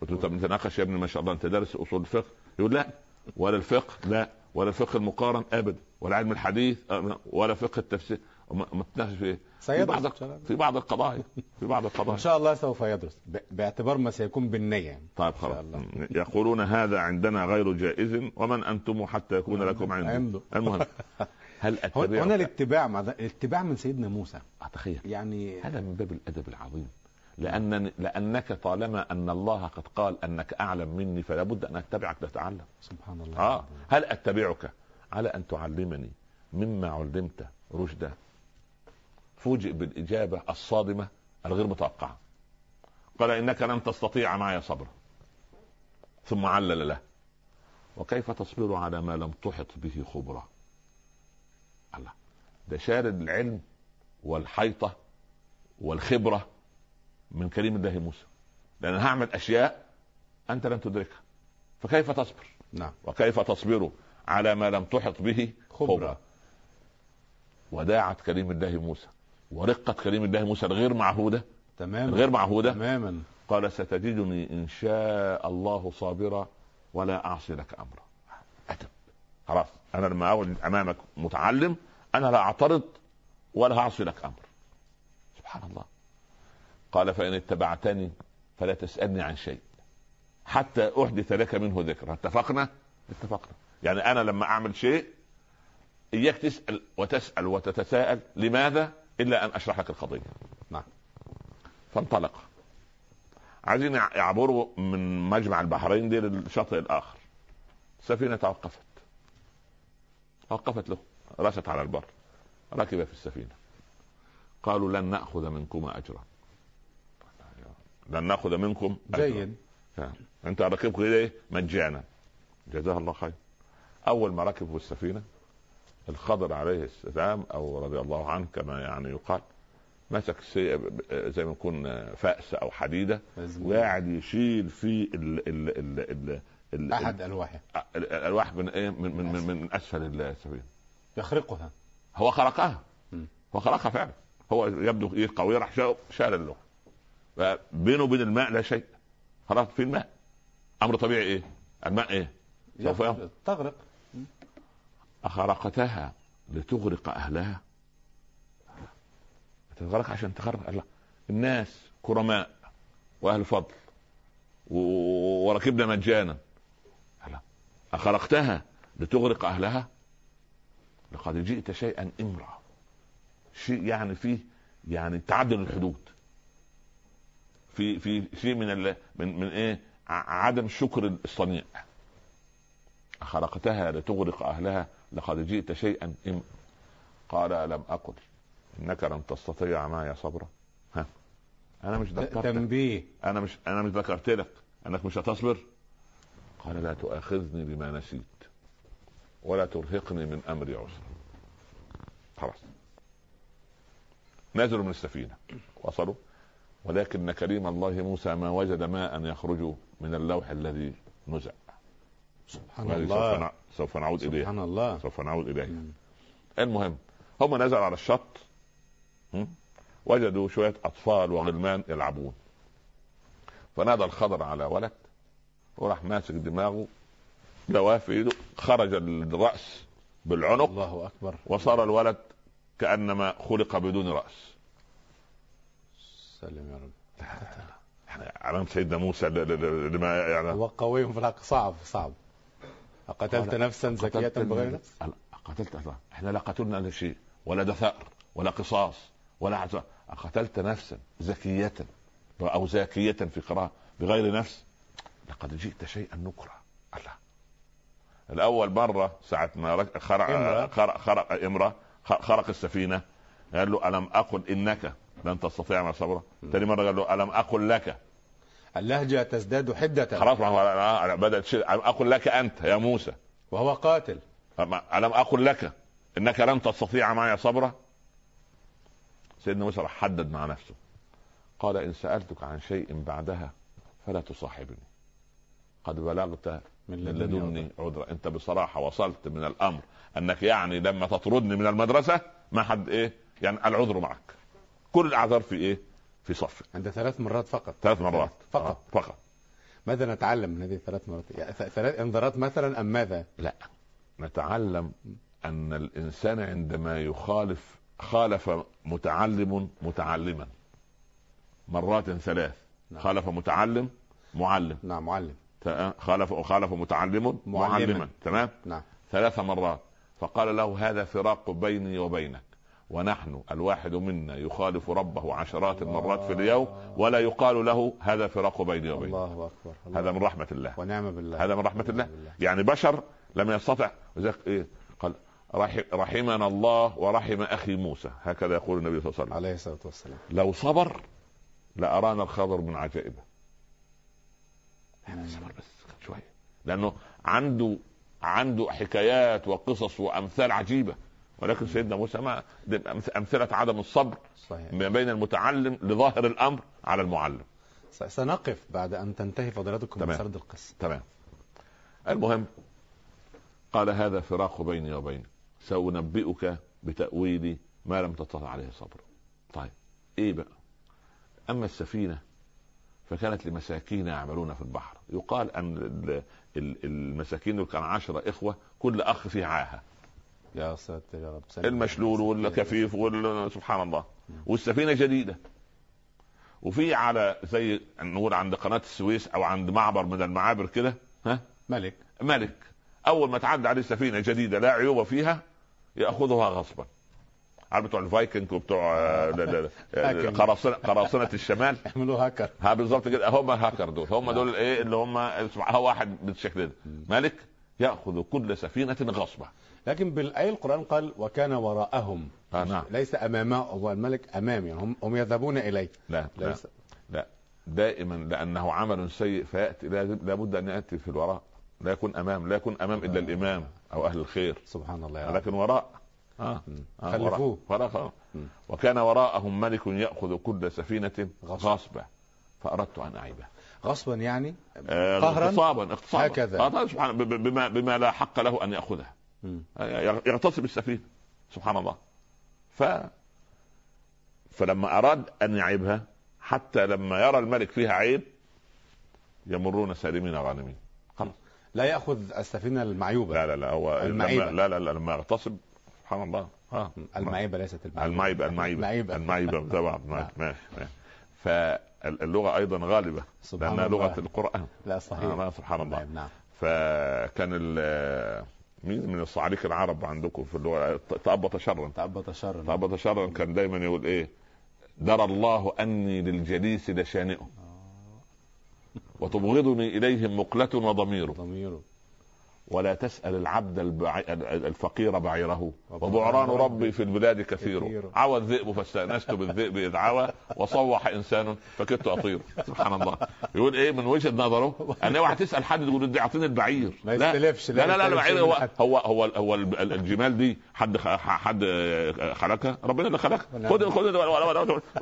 قلت له طب نتناقش يا ابني ما شاء الله أنت دارس أصول الفقه يقول لا ولا الفقه لا ولا الفقه المقارن ابدا ولا علم الحديث أه، ولا فقه التفسير ما تتناقش في إيه؟ في بعض. في بعض القضايا في بعض القضايا إن شاء الله سوف يدرس. باعتبار ما سيكون بالنية يعني. طيب خلاص. يقولون هذا عندنا غير جائز ومن أنتم حتى يكون لكم عنده عنده. المهم هل هنا أتبعك؟ هنا الاتباع مع ده- الاتباع من سيدنا موسى. تخيل يعني هذا من باب الأدب العظيم. لأن لأنك طالما أن الله قد قال أنك أعلم مني فلا بد أن أتبعك لتعلم. سبحان الله. آه. هل أتبعك على أن تعلمني مما علمت رشدا؟ فوجئ بالإجابة الصادمة الغير متوقعة. قال إنك لن تستطيع معي صبرا. ثم علل له. وكيف تصبر على ما لم تحط به خبرا؟ الله. ده شارد العلم والحيطة والخبرة من كريم الله موسى. لأن هعمل أشياء أنت لن تدركها. فكيف تصبر؟ نعم. وكيف تصبر على ما لم تحط به خبرا, خبرا. وداعة كريم الله موسى. ورقة كريم الله موسى الغير معهودة. تماما. الغير معهودة؟ تماما. قال ستجدني إن شاء الله صابرا ولا أعصي لك أمرا. أدب. خلاص. أنا لما أقعد أمامك متعلم أنا لا أعترض ولا أعصي لك أمر. سبحان الله. قال فإن اتبعتني فلا تسألني عن شيء. حتى أحدث لك منه ذكرى اتفقنا؟ اتفقنا. يعني أنا لما أعمل شيء إياك تسأل وتسأل وتتساءل لماذا؟ إلا أن أشرح لك القضية. نعم. فانطلق. عايزين يعبروا من مجمع البحرين دي للشاطئ الآخر. السفينة توقفت. توقفت له رست على البر ركب في السفينة. قالوا لن نأخذ منكما أجرا. لن نأخذ منكم. جيد. أنت ركبك كده إيه مجانا. جزاه الله خير. أول ما ركبوا السفينة الخضر عليه السلام أو رضي الله عنه كما يعني يقال مسك زي ما يكون فأس أو حديدة وقاعد يشيل في ال ال ال ال ال أحد ألواحه. الألواح من إيه؟ من من, من, من أسفل السفينه يخرقها. هو خرقها. هو خرقها فعلا. هو يبدو إيه قوي راح شال اللوح. فبينه وبين الماء لا شيء. خلاص في الماء. أمر طبيعي إيه؟ الماء إيه؟ سوف تغرق. أخرقتها لتغرق أهلها. تغرق عشان تغرق الله الناس كرماء وأهل فضل وركبنا مجانا. أخرقتها لتغرق أهلها؟ لقد جئت شيئا إمرا. شيء يعني فيه يعني تعدل الحدود. في في شيء من ال من من إيه؟ عدم شكر الصنيع. خلقتها لتغرق أهلها لقد جئت شيئا إم قال لم أقل. إنك لن تستطيع معي صبرا. ها. أنا مش ذكرتك. تنبيه. أنا مش أنا مش ذكرت لك أنك مش هتصبر. قال لا تؤاخذني بما نسيت ولا ترهقني من امري عسرا خلاص. نزلوا من السفينة. وصلوا. ولكن كريم الله موسى ما وجد ماء يخرج من اللوح الذي نزع. سبحان الله. سوف, سوف نعود اليه سبحان الله. سوف نعود اليه المهم هم نزلوا على الشط. وجدوا شوية أطفال وغلمان يلعبون. فنادى الخضر على ولد. وراح ماسك دماغه لواه في ايده خرج الرأس بالعنق الله أكبر. وصار الولد كأنما خلق بدون رأس. سلم يا رب. يعني علامة سيدنا موسى لما يعني هو قوي في الحق صعب صعب. أقتلت نفسا زكية بغير نفس؟ قتلت إحنا لا قتلنا الا شيء ولا دثار ولا قصاص ولا عزاء. قتلت نفسا زكية أو زاكية في قراءة بغير نفس. لقد جئت شيئا نكرا. الله الأول مرة ساعة ما خرق خرق, خرق امرأة. خرق السفينة. قال له ألم أقل إنك؟ لن تستطيع ما صبرا ثاني مرة قال له ألم أقل لك؟ اللهجة تزداد حدة. خلاص بدأت أقل لك أنت يا موسى؟ وهو قاتل. ألم أقل لك؟ إنك لن تستطيع معي صبرا سيدنا موسى راح حدد مع نفسه. قال إن سألتك عن شيء بعدها فلا تصاحبني. قد بلغت من لدني عذرا انت بصراحة وصلت من الأمر أنك يعني لما تطردني من المدرسة ما حد إيه يعني العذر معك. كل الأعذار في إيه؟ في صف عند ثلاث مرات فقط. ثلاث مرات. فقط. آه. فقط. ماذا نتعلم من هذه الثلاث مرات؟ يعني ثلاث انذارات مثلا أم ماذا؟ لا. نتعلم أن الإنسان عندما يخالف خالف متعلم متعلما. مرات ثلاث. نعم. خالف متعلم معلم. نعم معلم. خالف خالف متعلم؟ معلما. تمام؟ نعم. ثلاث مرات. فقال له هذا فراق بيني وبينك. ونحن الواحد منا يخالف ربه عشرات المرات في اليوم ولا يقال له هذا فراق بيني وبينك. الله أكبر. الله هذا من رحمة الله. ونعم بالله. هذا من رحمة الله. يعني بشر لم يستطع. إيه قال رحم رحمنا الله ورحم أخي موسى. هكذا يقول النبي صلى الله عليه وسلم. عليه الصلاة والسلام. لو صبر لأرانا الخضر من عجائبه. يعني صبر بس شوية لأنه عنده عنده حكايات وقصص وأمثال عجيبة. ولكن سيدنا موسى ما أمثلة عدم الصبر صحيح. ما بين المتعلم لظاهر الأمر على المعلم. سنقف بعد أن تنتهي فضيلتكم من سرد القصة. تمام. المهم قال هذا فراق بيني وبينك سأنبئك بتأويل ما لم تستطع عليه صبر طيب إيه بقى؟ أما السفينة فكانت لمساكين يعملون في البحر. يقال أن المساكين دول كان عشرة إخوة كل أخ فيه عاهة. يا ساتر يا رب. المشلول والكفيف سبحان الله. والسفينة جديدة. وفي على زي نقول عند قناة السويس أو عند معبر من المعابر كده ها؟ ملك. ملك. أول ما تعدي عليه سفينة جديدة لا عيوب فيها يأخذها غصبا. عارف بتوع الفايكنج وبتوع آه، قراصنه قراصنة الشمال. يعملوا هاكر. ها بالظبط كده. هم الهاكر دول. هم دول إيه اللي هم هو واحد بالشكل ده ملك يأخذ كل سفينة غصبا لكن بالايه القرآن قال وكان وراءهم. آه نعم. ليس أمامه هو الملك امام يعني هم هم يذهبون إليه. لا. لا لا. دائما لأنه عمل سيء فيأتي لابد أن يأتي في الوراء. لا يكون أمام لا يكون أمام إلا الإمام أو أهل الخير. سبحان الله لكن وراء آه. آه. خلفوه. وراء. وكان وراءهم ملك يأخذ كل سفينة غصبا. فأردت أن أعيبه. غصبا يعني؟ آه قهرا؟ اغتصابا اغتصابا. هكذا. آه سبحان بما بما لا حق له أن ياخذها يغتصب السفينة. سبحان الله. ف فلما أراد أن يعيبها حتى لما يرى الملك فيها عيب يمرون سالمين غانمين. خلاص. لا يأخذ السفينة المعيوبة. لا لا لا هو المعيبة. لما لا لا لا لما يغتصب سبحان الله. ها. المعيبة ليست المعيبة. المعيبة المعيبة. طبعا. نعم. ماشي فاللغة أيضا غالبة لأنها لغة القرآن. لا صحيح. آه سبحان الله. نعم. فكان مين من الصعاليك العرب عندكم في اللغة؟ تأبط شرا. تأبط شرا. تأبط شرا. كان دايما يقول إيه؟ درى الله أني للجليس لشانئه. وتبغضني إليهم مقلة وضمير ضمير ولا تسأل العبد. الفقير بعيره. وبعران ربي في البلاد كثير. عوى الذئب فاستأنست بالذئب إذ عوى وصوح إنسان فكدت أطير. سبحان الله. يقول إيه من وجهة نظره؟ أن اوعى تسأل حد تقول أعطيني البعير. ما يستلفش لا لا لا البعير هو هو هو, هو الجمال دي حد حد خلقها؟ ربنا اللي خلقها. خد خد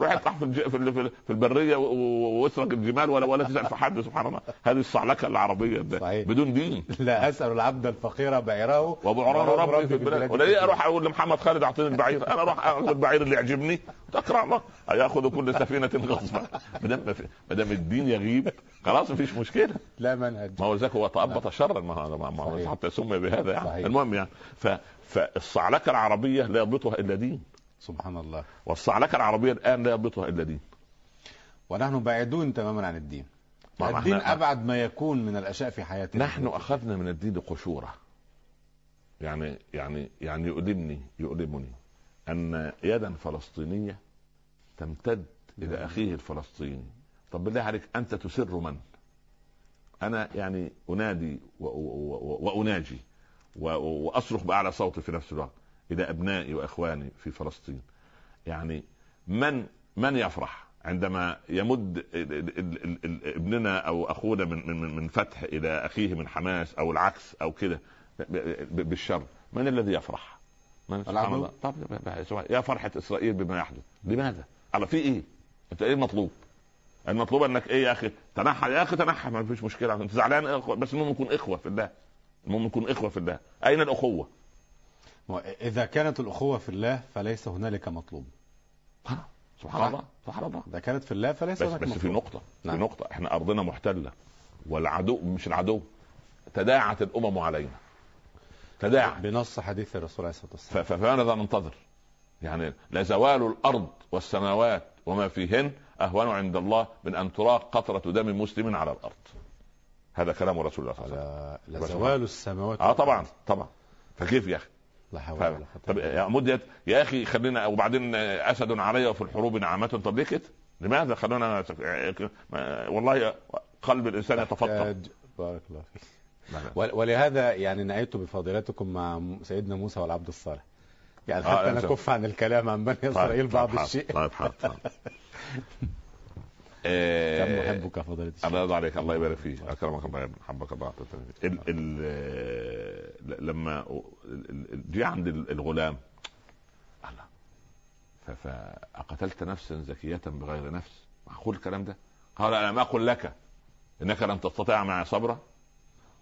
روح اطلع في في البرية واسرق الجمال ولا ولا تسأل في حد. سبحان الله. هذه الصعلكة العربية بدون دين. لا أسأل العبد الفقير بعيره. وبعران ربي في البلاد. ولا ليه أروح أقول لمحمد خالد أعطيني البعير؟ أنا أروح اخذ البعير اللي يعجبني. الله ياخذ كل سفينة غصبا. ما دام ما دام الدين يغيب خلاص مفيش مشكلة. لا منهج. ما هو ذاك هو تأبط شرا. ما هو حتى سمي بهذا يعني. صحيح. المهم يعني ف فالصعلكة العربية لا يضبطها إلا دين. سبحان الله. والصعلكة العربية الآن لا يضبطها إلا دين. ونحن بعيدون تماما عن الدين. الدين أبعد ما يكون من الأشياء في حياتنا. نحن أخذنا من الدين قشورة. يعني يعني يعني يؤلمني يؤلمني أن يدا فلسطينية تمتد إلى نعم. أخيه الفلسطيني. طب بالله عليك أنت تسر من؟ أنا يعني أنادي وأناجي وأصرخ بأعلى صوتي في نفس الوقت إلى أبنائي وإخواني في فلسطين. يعني من من يفرح؟ عندما يمد ابننا أو أخونا من من من فتح إلى أخيه من حماس أو العكس أو كده بالشر من الذي يفرح؟ من سبحان الله. طب يا فرحة إسرائيل بما يحدث. لماذا؟ على في إيه؟ أنت إيه المطلوب؟ المطلوب أنك إيه يا أخي؟ تنحى يا أخي تنحى. ما فيش مشكلة. أنت زعلان؟ بس المهم نكون إخوة في الله. المهم نكون إخوة في الله. أين الأخوة؟ إذا كانت الأخوة في الله فليس هنالك مطلوب. سبحان الله سبحان الله اذا كانت في الله فليس بس, بس في نقطة نعم. في نقطة إحنا أرضنا محتلة والعدو مش العدو تداعت الأمم علينا تداعى بنص حديث الرسول عليه الصلاة والسلام فماذا ننتظر؟ يعني لزوال الأرض والسماوات وما فيهن أهون عند الله من أن تراق قطرة دم مسلم على الأرض. هذا كلام رسول الله صلى الله عليه وسلم. لزوال السماوات آه طبعا طبعا فكيف يا أخي؟ لا حول ولا قوة طب يا مديت يا أخي خلينا وبعدين أسد علي وفي الحروب نعمة طب ليه كده؟ لماذا خلونا والله قلب الإنسان يتفطر. بارك الله فيك. ول- ولهذا يعني نأيت بفضيلتكم مع سيدنا موسى والعبد الصالح. يعني آه، حتى لا، نكف عن الكلام عن بني إسرائيل بعض حاضر، الشيء. طيب حاضر. كم آه، محبك فضيلة الشيخ. الله يرضى عليك الله يبارك فيك. أكرمك الله يا حبك الله ال ال آه، لما جه عند ال- الغلام الله فأقتلت نفسا زكية بغير نفس. معقول الكلام ده؟ قال الم أقل لك إنك لن تستطيع معي صبرا.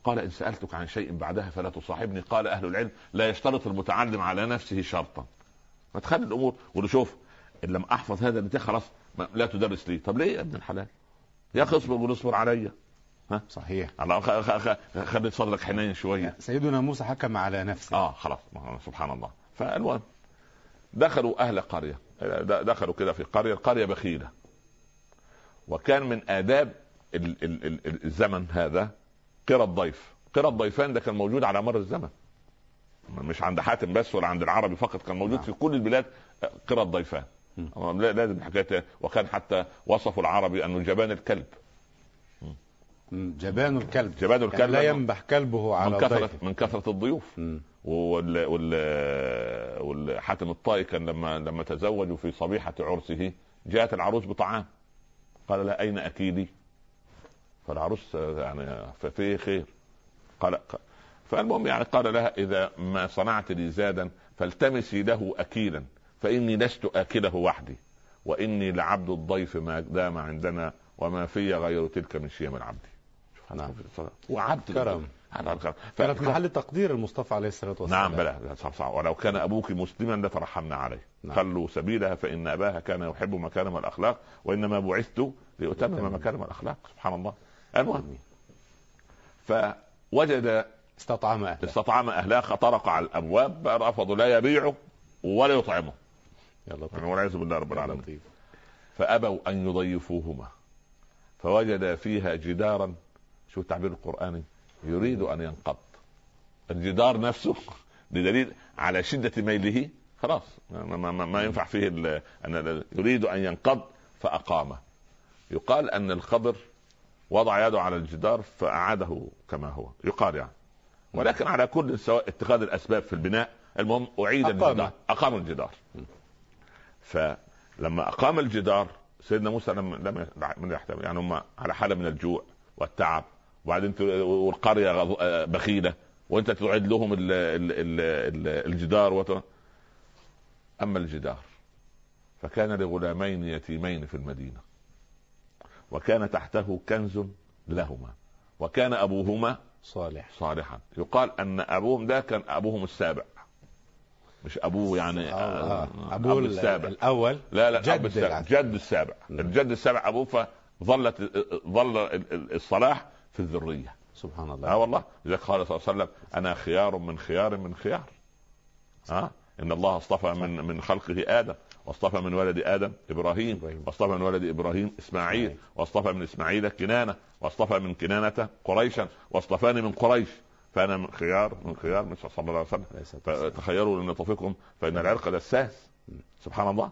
قال إن سألتك عن شيء بعدها فلا تصاحبني. قال أهل العلم لا يشترط المتعلم على نفسه شرطا. فتخلي الأمور. وله شوف إن لم أحفظ هذا البتاع خلاص لا تدرس لي. طب ليه يا ابن الحلال؟ يا أخي اصبر اصبر عليا. صحيح. الله خ- خ- خ- خلي صدرك حنين شوية. سيدنا موسى حكم على نفسه. آه خلاص. سبحان الله. فالمهم دخلوا أهل قرية. دخلوا كده في قرية. القرية بخيلة. وكان من آداب ال- ال- ال- ال- الزمن هذا قرى الضيف. قرى الضيفان ده كان موجود على مر الزمن. مش عند حاتم بس ولا عند العربي فقط. كان موجود نعم. في كل البلاد قرى الضيفان. لازم حكاية وكان حتى وصفوا العربي أنه جبان الكلب. جبان الكلب. جبان كان الكلب لا ينبح كلبه على من كثرة ضيفه. من كثرة الضيوف. وال وال والحاتم الطائي كان لما لما تزوجوا في صبيحة عرسه جاءت العروس بطعام. قال لها أين أكيدي؟ فالعروس يعني ففي خير. قال فالمهم يعني قال لها إذا ما صنعت لي زادا فالتمسي له أكيلا. فإني لست آكله وحدي وإني لعبد الضيف ما دام عندنا وما في غير تلك من شيم العبد. نعم. وعبد. كرم. هذا الكرم كان في محل تقدير المصطفى عليه الصلاة والسلام. نعم بلى. صح صح. ولو كان أبوك مسلما لترحمنا عليه. نعم. خلوا سبيلها فإن اباها كان يحب مكارم الأخلاق وإنما بعثت لأتمم مكارم الأخلاق. سبحان الله. المهم. فوجد استطعم أهله. استطعم اهلها طرق على الأبواب رفضوا لا يبيعوا ولا يطعموا يا لطيف والعياذ بالله رب العالمين لطيف فأبوا أن يضيفوهما. فوجد فيها جدارا شو التعبير القراني يريد أن ينقض. الجدار نفسه بدليل على شدة ميله خلاص ما, ما, ما, ما ينفع فيه أن يريد أن ينقض فاقامه يقال أن الخضر وضع يده على الجدار فأعاده كما هو. يقال يعني. ولكن على كل سواء اتخاذ الأسباب في البناء المهم أعيد أقام. الجدار. أقام الجدار. فلما أقام الجدار سيدنا موسى لم لم من يحتمل يعني هم على حالة من الجوع والتعب. وبعدين والقرية آه، بخيلة. وأنت تعيد لهم ال ال ال ال الجدار وت... أما الجدار فكان لغلامين يتيمين في المدينة. وكان تحته كنز لهما. وكان أبوهما صالح. صالحا. يقال أن أبوهم ده كان أبوهم السابع. مش أبوه يعني آه، آه، آه. ال- السابع الأول لا لا جد السابع يعني. جد السابع. الجد السابع أبوه فظلت ظل ال- ال- الصلاح في الذرية سبحان الله آه والله لذلك قال صلى الله عليه وسلم أنا خيار من خيار من خيار ها إن الله اصطفى من من خلقه آدم واصطفى من ولد آدم إبراهيم إبراهيم. واصطفى من ولد إبراهيم إسماعيل. واصطفى من إسماعيل كنانة واصطفى من كنانة قريشا واصطفاني من قريش فأنا من خيار من خيار من صلى الله عليه وسلم. عليه الصلاة والسلام. فتخيروا لن يطفقكم فإن العرق دساس. سبحان الله.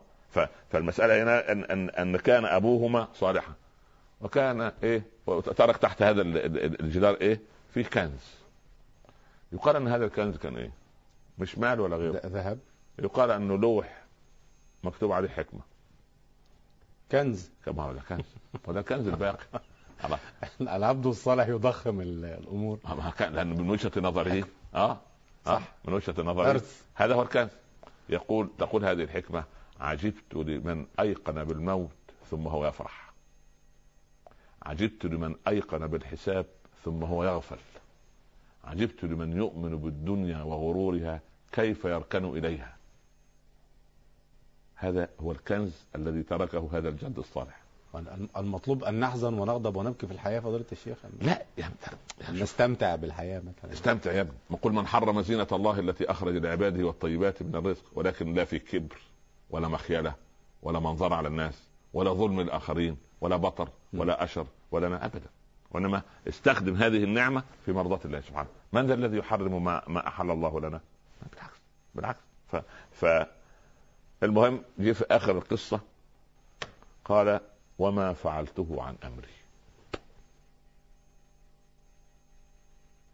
فالمسألة هنا ان ان إن كان أبوهما صالحا. وكان إيه ترك تحت هذا ال- ال- الجدار إيه فيه كنز. يقال ان هذا الكنز كان إيه؟ مش مال ولا غيره. ذهب. يقال انه لوح مكتوب عليه حكمة. كنز. كما هو كنز. وده الكنز الباقي. الله العبد الصالح يضخم ال- الأمور. ما كان لأن من وجهة نظره آه؟ صح. من وجهة نظره. هذا هو الكنز يقول تقول هذه الحكمة عجبت لمن أيقن بالموت ثم هو يفرح. عجبت لمن أيقن بالحساب ثم هو يغفل. عجبت لمن يؤمن بالدنيا وغرورها كيف يركن إليها. هذا هو الكنز الذي تركه هذا الجد الصالح. المطلوب أن نحزن ونغضب ونبكي في الحياة فضيلة الشيخ. لا يعني نستمتع بالحياة مثلا. استمتع يا ابني. وقل من حرم زينة الله التي أخرج لعباده والطيبات من الرزق ولكن لا في كبر ولا مخيلة ولا منظر على الناس ولا ظلم الآخرين ولا بطر ولا أشر ولا ما أبدا. وإنما استخدم هذه النعمة في مرضاة الله سبحانه. من ذا الذي يحرم ما, ما أحل الله لنا؟ بالعكس بالعكس. ف, ف المهم جه في آخر القصة قال وما فعلته عن أمري.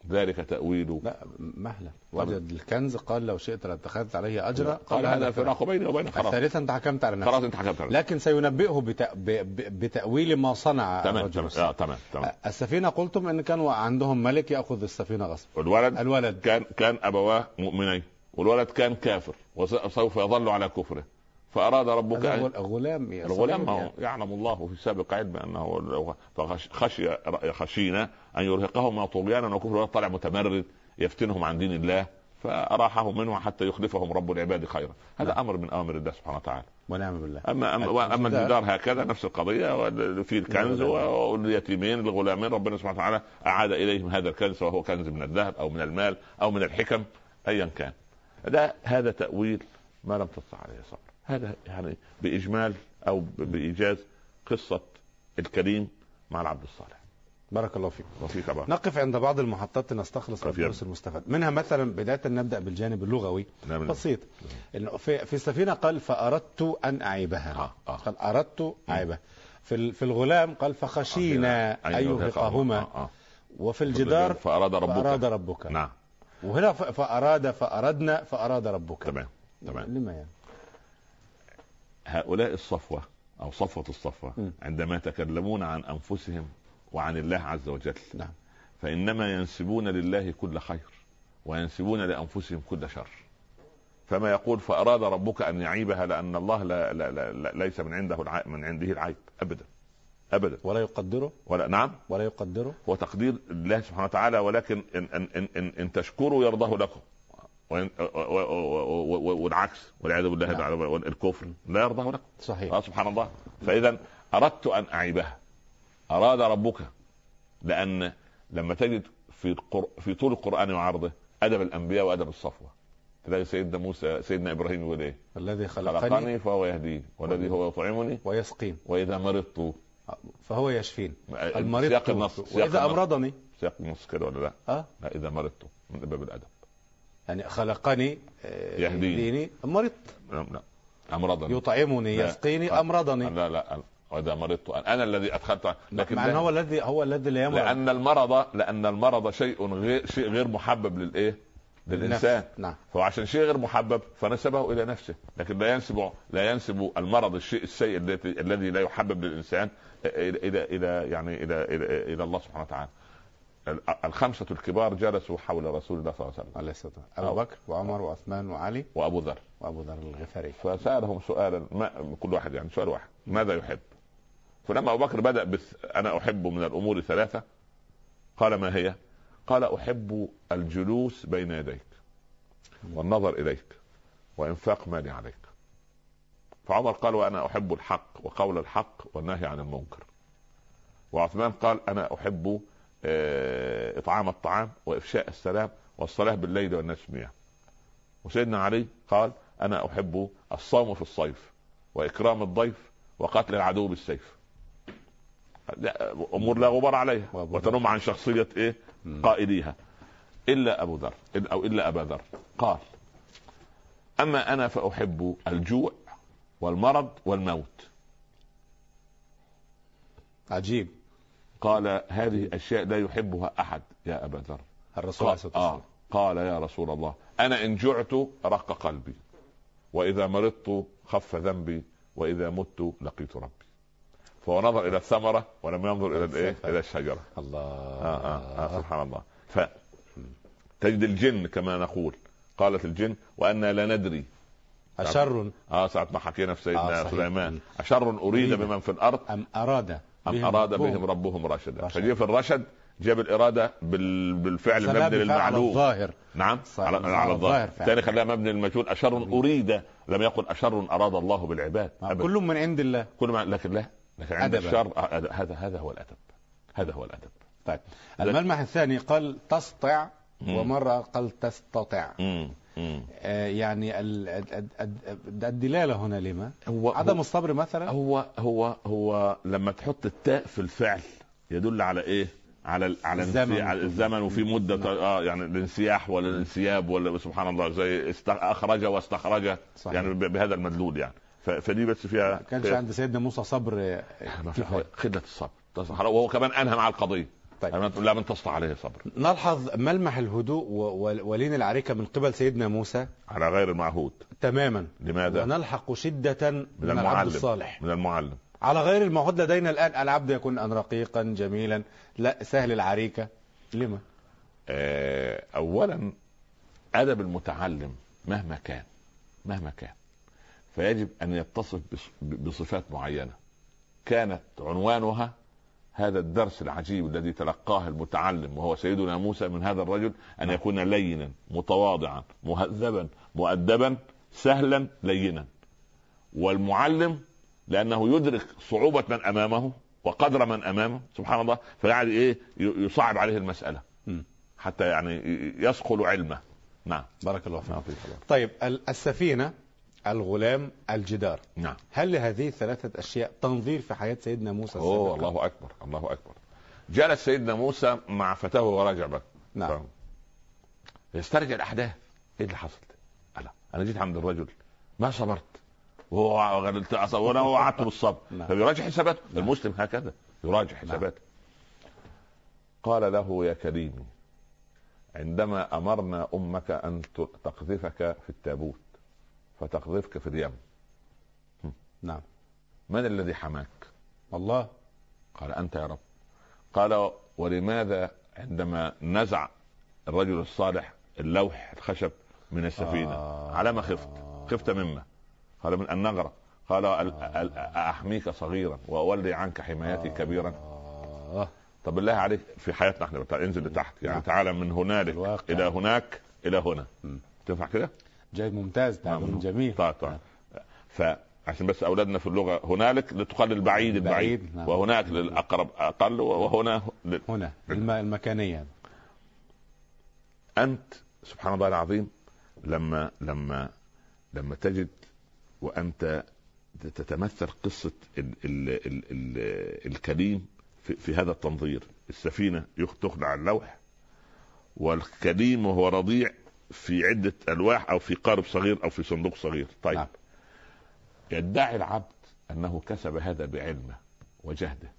ذلك تأويل لا مهلا. وجد الكنز قال لو شئت لاتخذت عليه أجرا. قال هذا الفراق بيني وبينك خلاص الثالثة انت حكمت على نفسك. خلاص انت حكمت على لكن سينبئه بتأ... ب... ب... بتأويل ما صنع تمام تمام. آه تمام تمام. السفينة قلتم إن كان عندهم ملك يأخذ السفينة غصب الولد الولد. كان كان أبواه مؤمنين. والولد كان كافر وسوف يظل على كفره. فأراد ربك هذا أن غل- غلام يا الغلام يعني. يعلم الله في السابق علم أنه لو- فخش- خشي خشينا أن يرهقهما طغيانا وكفرا طلع متمرد يفتنهم عن دين الله فأراحهم منه حتى يخلفهم رب العباد خيرا هذا نعم. أمر من أوامر الله سبحانه وتعالى ونعم بالله اما اما اما الجدار. هكذا نفس القضية في الكنز الغلام. واليتيمين الغلامين ربنا سبحانه وتعالى أعاد إليهم هذا الكنز سواء كنز من الذهب أو من المال أو من الحكم ايا كان ده هذا تأويل ما لم تستطع عليه صبر هذا يعني بإجمال أو بإيجاز قصة الكريم مع العبد الصالح. بارك الله فيك. وفيك بقى نقف عند بعض المحطات لنستخلص الدروس المستفاد. منها مثلا بداية نبدأ بالجانب اللغوي. نعم. بسيط. إنه في في السفينة قال فأردت أن أعيبها. آه، آه. قال أردت أعيبها. في في الغلام قال فخشينا أن يرهقهما آه، آه. وفي الجدار فأراد ربك. فأراد ربك. نعم. وهنا ف- فأراد فأردنا فأراد ربك. تمام تمام. لما يعني؟ هؤلاء الصفوة أو صفوة الصفوة م. عندما يتكلمون عن أنفسهم وعن الله عز وجل. نعم. فإنما ينسبون لله كل خير وينسبون لأنفسهم كل شر. فما يقول فأراد ربك أن يعيبها لأن الله لا, لا, لا, لا ليس من عنده العيب من عنده العيب. أبدا. أبدا. ولا يقدره؟ ولا نعم. ولا يقدره؟ هو تقدير الله سبحانه وتعالى ولكن إن, إن, إن, إن, إن تشكروا يرضاه لكم. والعكس والعياذ بالله نعم. تعالى الكفر لا يرضاه لكم صحيح. آه سبحان الله. فاذا أردت أن أعيبها. أراد ربك لأن لما تجد في القر... في طول القرآن وعرضه أدب الأنبياء وأدب الصفوة. تلاقي سيدنا موسى سيدنا إبراهيم يقول إيه؟ الذي خلقني خلقني فهو يهدين والذي هو يطعمني ويسقين. وإذا مرضت. فهو يشفين. سياق المريض النص سياق وإذا النص. أمرضني. سياق النص كده ولا لا؟ آه؟ لا إذا مرضت. من باب الأدب. يعني خلقني آه، يهديني. يهديني. مرضت لا لا أمرضني. يطعمني لا. يسقيني آه. أمرضني. لا لا واذا مرضت. أنا الذي أدخلت. لكن مع هو الذي هو الذي لا يمرض. لأن المرض لأن المرض شيء غير شيء غير محبب للإيه؟ للإنسان. نعم. فهو عشان شيء غير محبب فنسبه إلى نفسه. لكن لا ينسب لا ينسب المرض الشيء السيء الذي لا يحبب للإنسان إلى إلى إلى يعني إلى إلى, إلى الله سبحانه وتعالى. ال- الخمسة الكبار جلسوا حول رسول الله صلى الله عليه وسلم. عليه الصلاة والسلام. آه. بكر وعمر وعثمان وعلي وأبو ذر. وأبو ذر الغفاري. فسألهم سؤالا ما كل واحد يعني سؤال واحد. ماذا يحب؟ فلما أبو بكر بدأ بث أنا أحب من الأمور ثلاثة. قال ما هي؟ قال أحب الجلوس بين يديك والنظر إليك وإنفاق مالي عليك. فعمر قال وأنا أحب الحق وقول الحق والنهي عن المنكر. وعثمان قال أنا أحب آه، إطعام الطعام وإفشاء السلام والصلاه بالليل والناس نيام وسيدنا علي قال أنا أحب الصوم في الصيف وإكرام الضيف وقتل العدو بالسيف. لا أمور لا غبار عليها وتنم عن شخصية إيه؟ مم. قائليها إلا أبو ذر أو إلا أبا ذر. قال أما أنا فأحب الجوع والمرض والموت. عجيب. قال هذه اشياء لا يحبها أحد. يا أبا ذر. الرسول عليه قال, الصلاة والسلام. آه قال يا رسول الله أنا إن جعت رق قلبي وإذا مرضت خف ذنبي وإذا مت لقيت ربي. فهو نظر إلى الثمرة ولم ينظر إلى الإيه؟ إلى الشجرة. الله. آه آه آه سبحان الله. ف تجد الجن كما نقول قالت الجن وأنا لا ندري. أشر؟ آه ساعة ما حكينا في سيدنا آه،. سليمان. أشر أريد. بمن في الأرض؟ أم أراد؟ أم أراد ربهم. بهم ربهم رشدا. فجيب في الرشد جاب الإرادة بال... بالفعل المبني للمعلوم. الظاهر. نعم صحيح. على, على على الظاهر. ثاني خلاها مبني للمجهول. أشر أريد لم يقل أشر أراد الله بالعباد. أبدا. كل من عند الله. كل ما لكن لا لكن عند أدبا. الشر آه، هذا هذا هو الأدب. هذا هو الأدب. طيب. الملمح الثاني قال تسطع. ومرة قال تستطع. مم. آه، يعني ال- ال- ال- الدلالة هنا لما هو عدم الصبر مثلا هو هو هو لما تحط التاء في الفعل يدل على إيه؟ على على الزمن. الزمن, على الزمن وفي مدة نعم. آه يعني الانسياح ولا الانسياب ولا سبحان الله زي أخرج واستخرج صحيح. يعني بهذا المدلول يعني فدي بس فيها كانش عند سيدنا موسى صبر. خله الصبر وهو كمان أنهى مع القضية طيب. لا من تستطيع عليه صبر نلحظ ملمح الهدوء ولين العريكة من قبل سيدنا موسى. على غير المعهود. تماما. لماذا؟ ونلحق شدة من, من العبد الصالح. من المعلم. على غير المعهود لدينا الآن العبد يكون أن رقيقا جميلا لا سهل العريكة. لما؟ آه، اولا أدب المتعلم مهما كان مهما كان فيجب أن يتصف بص- بصفات معينة. كانت عنوانها هذا الدرس العجيب الذي تلقاه المتعلم وهو سيدنا موسى من هذا الرجل أن يكون لينا متواضعا مهذبا مؤدبا سهلا لينا. والمعلم لأنه يدرك صعوبة من أمامه وقدر من أمامه سبحان الله فيعني إيه يصعب عليه المسألة. حتى يعني ي- يصقل علمه. نعم. بارك الله فيك. نعم. طيب ال- السفينة الغلام الجدار. نعم. هل لهذه الثلاثة أشياء تنظير في حياة سيدنا موسى السابقة؟ الله أكبر الله أكبر. جلس سيدنا موسى مع فتاة بك نعم. يسترجع الأحداث. إيه اللي حصل؟ ألا أنا جيت عند الرجل. ما صبرت. وأنا وعدته بالصبر. نعم. فبيراجع حساباته. المسلم هكذا. يراجع حساباته. قال له يا كريمي عندما أمرنا أمك أن تقذفك في التابوت فتقذفك في اليم نعم من الذي حماك؟ الله قال أنت يا رب قال ولماذا عندما نزع الرجل الصالح اللوح الخشب من السفينة آه. على ما خفت خفت مما قال من أن نغرق قال أل- ال- أحميك صغيرا وأولي عنك حمايتي كبيرا آه. طب بالله عليك في حياتنا إحنا انزل لتحت يعني نعم. تعالى من هنالك. إلى هناك إلى هنا. تنفع كده؟ جيد ممتاز تعبير نعم. جميل. طيب طيب فعشان بس أولادنا في اللغة هنالك لتقلل البعيد البعيد. بعيد، نعم. وهناك للأقرب أقل وهنا لل- هنا الم... المكانية. أنت سبحان الله العظيم لما لما لما تجد وأنت تتمثل قصة ال ال ال ال الكليم في, في هذا التنظير السفينة تخلع اللوح والكليم وهو رضيع في عدة ألواح أو في قارب صغير أو في صندوق صغير. طيب. نعم. يدعي العبد أنه كسب هذا بعلمه وجهده.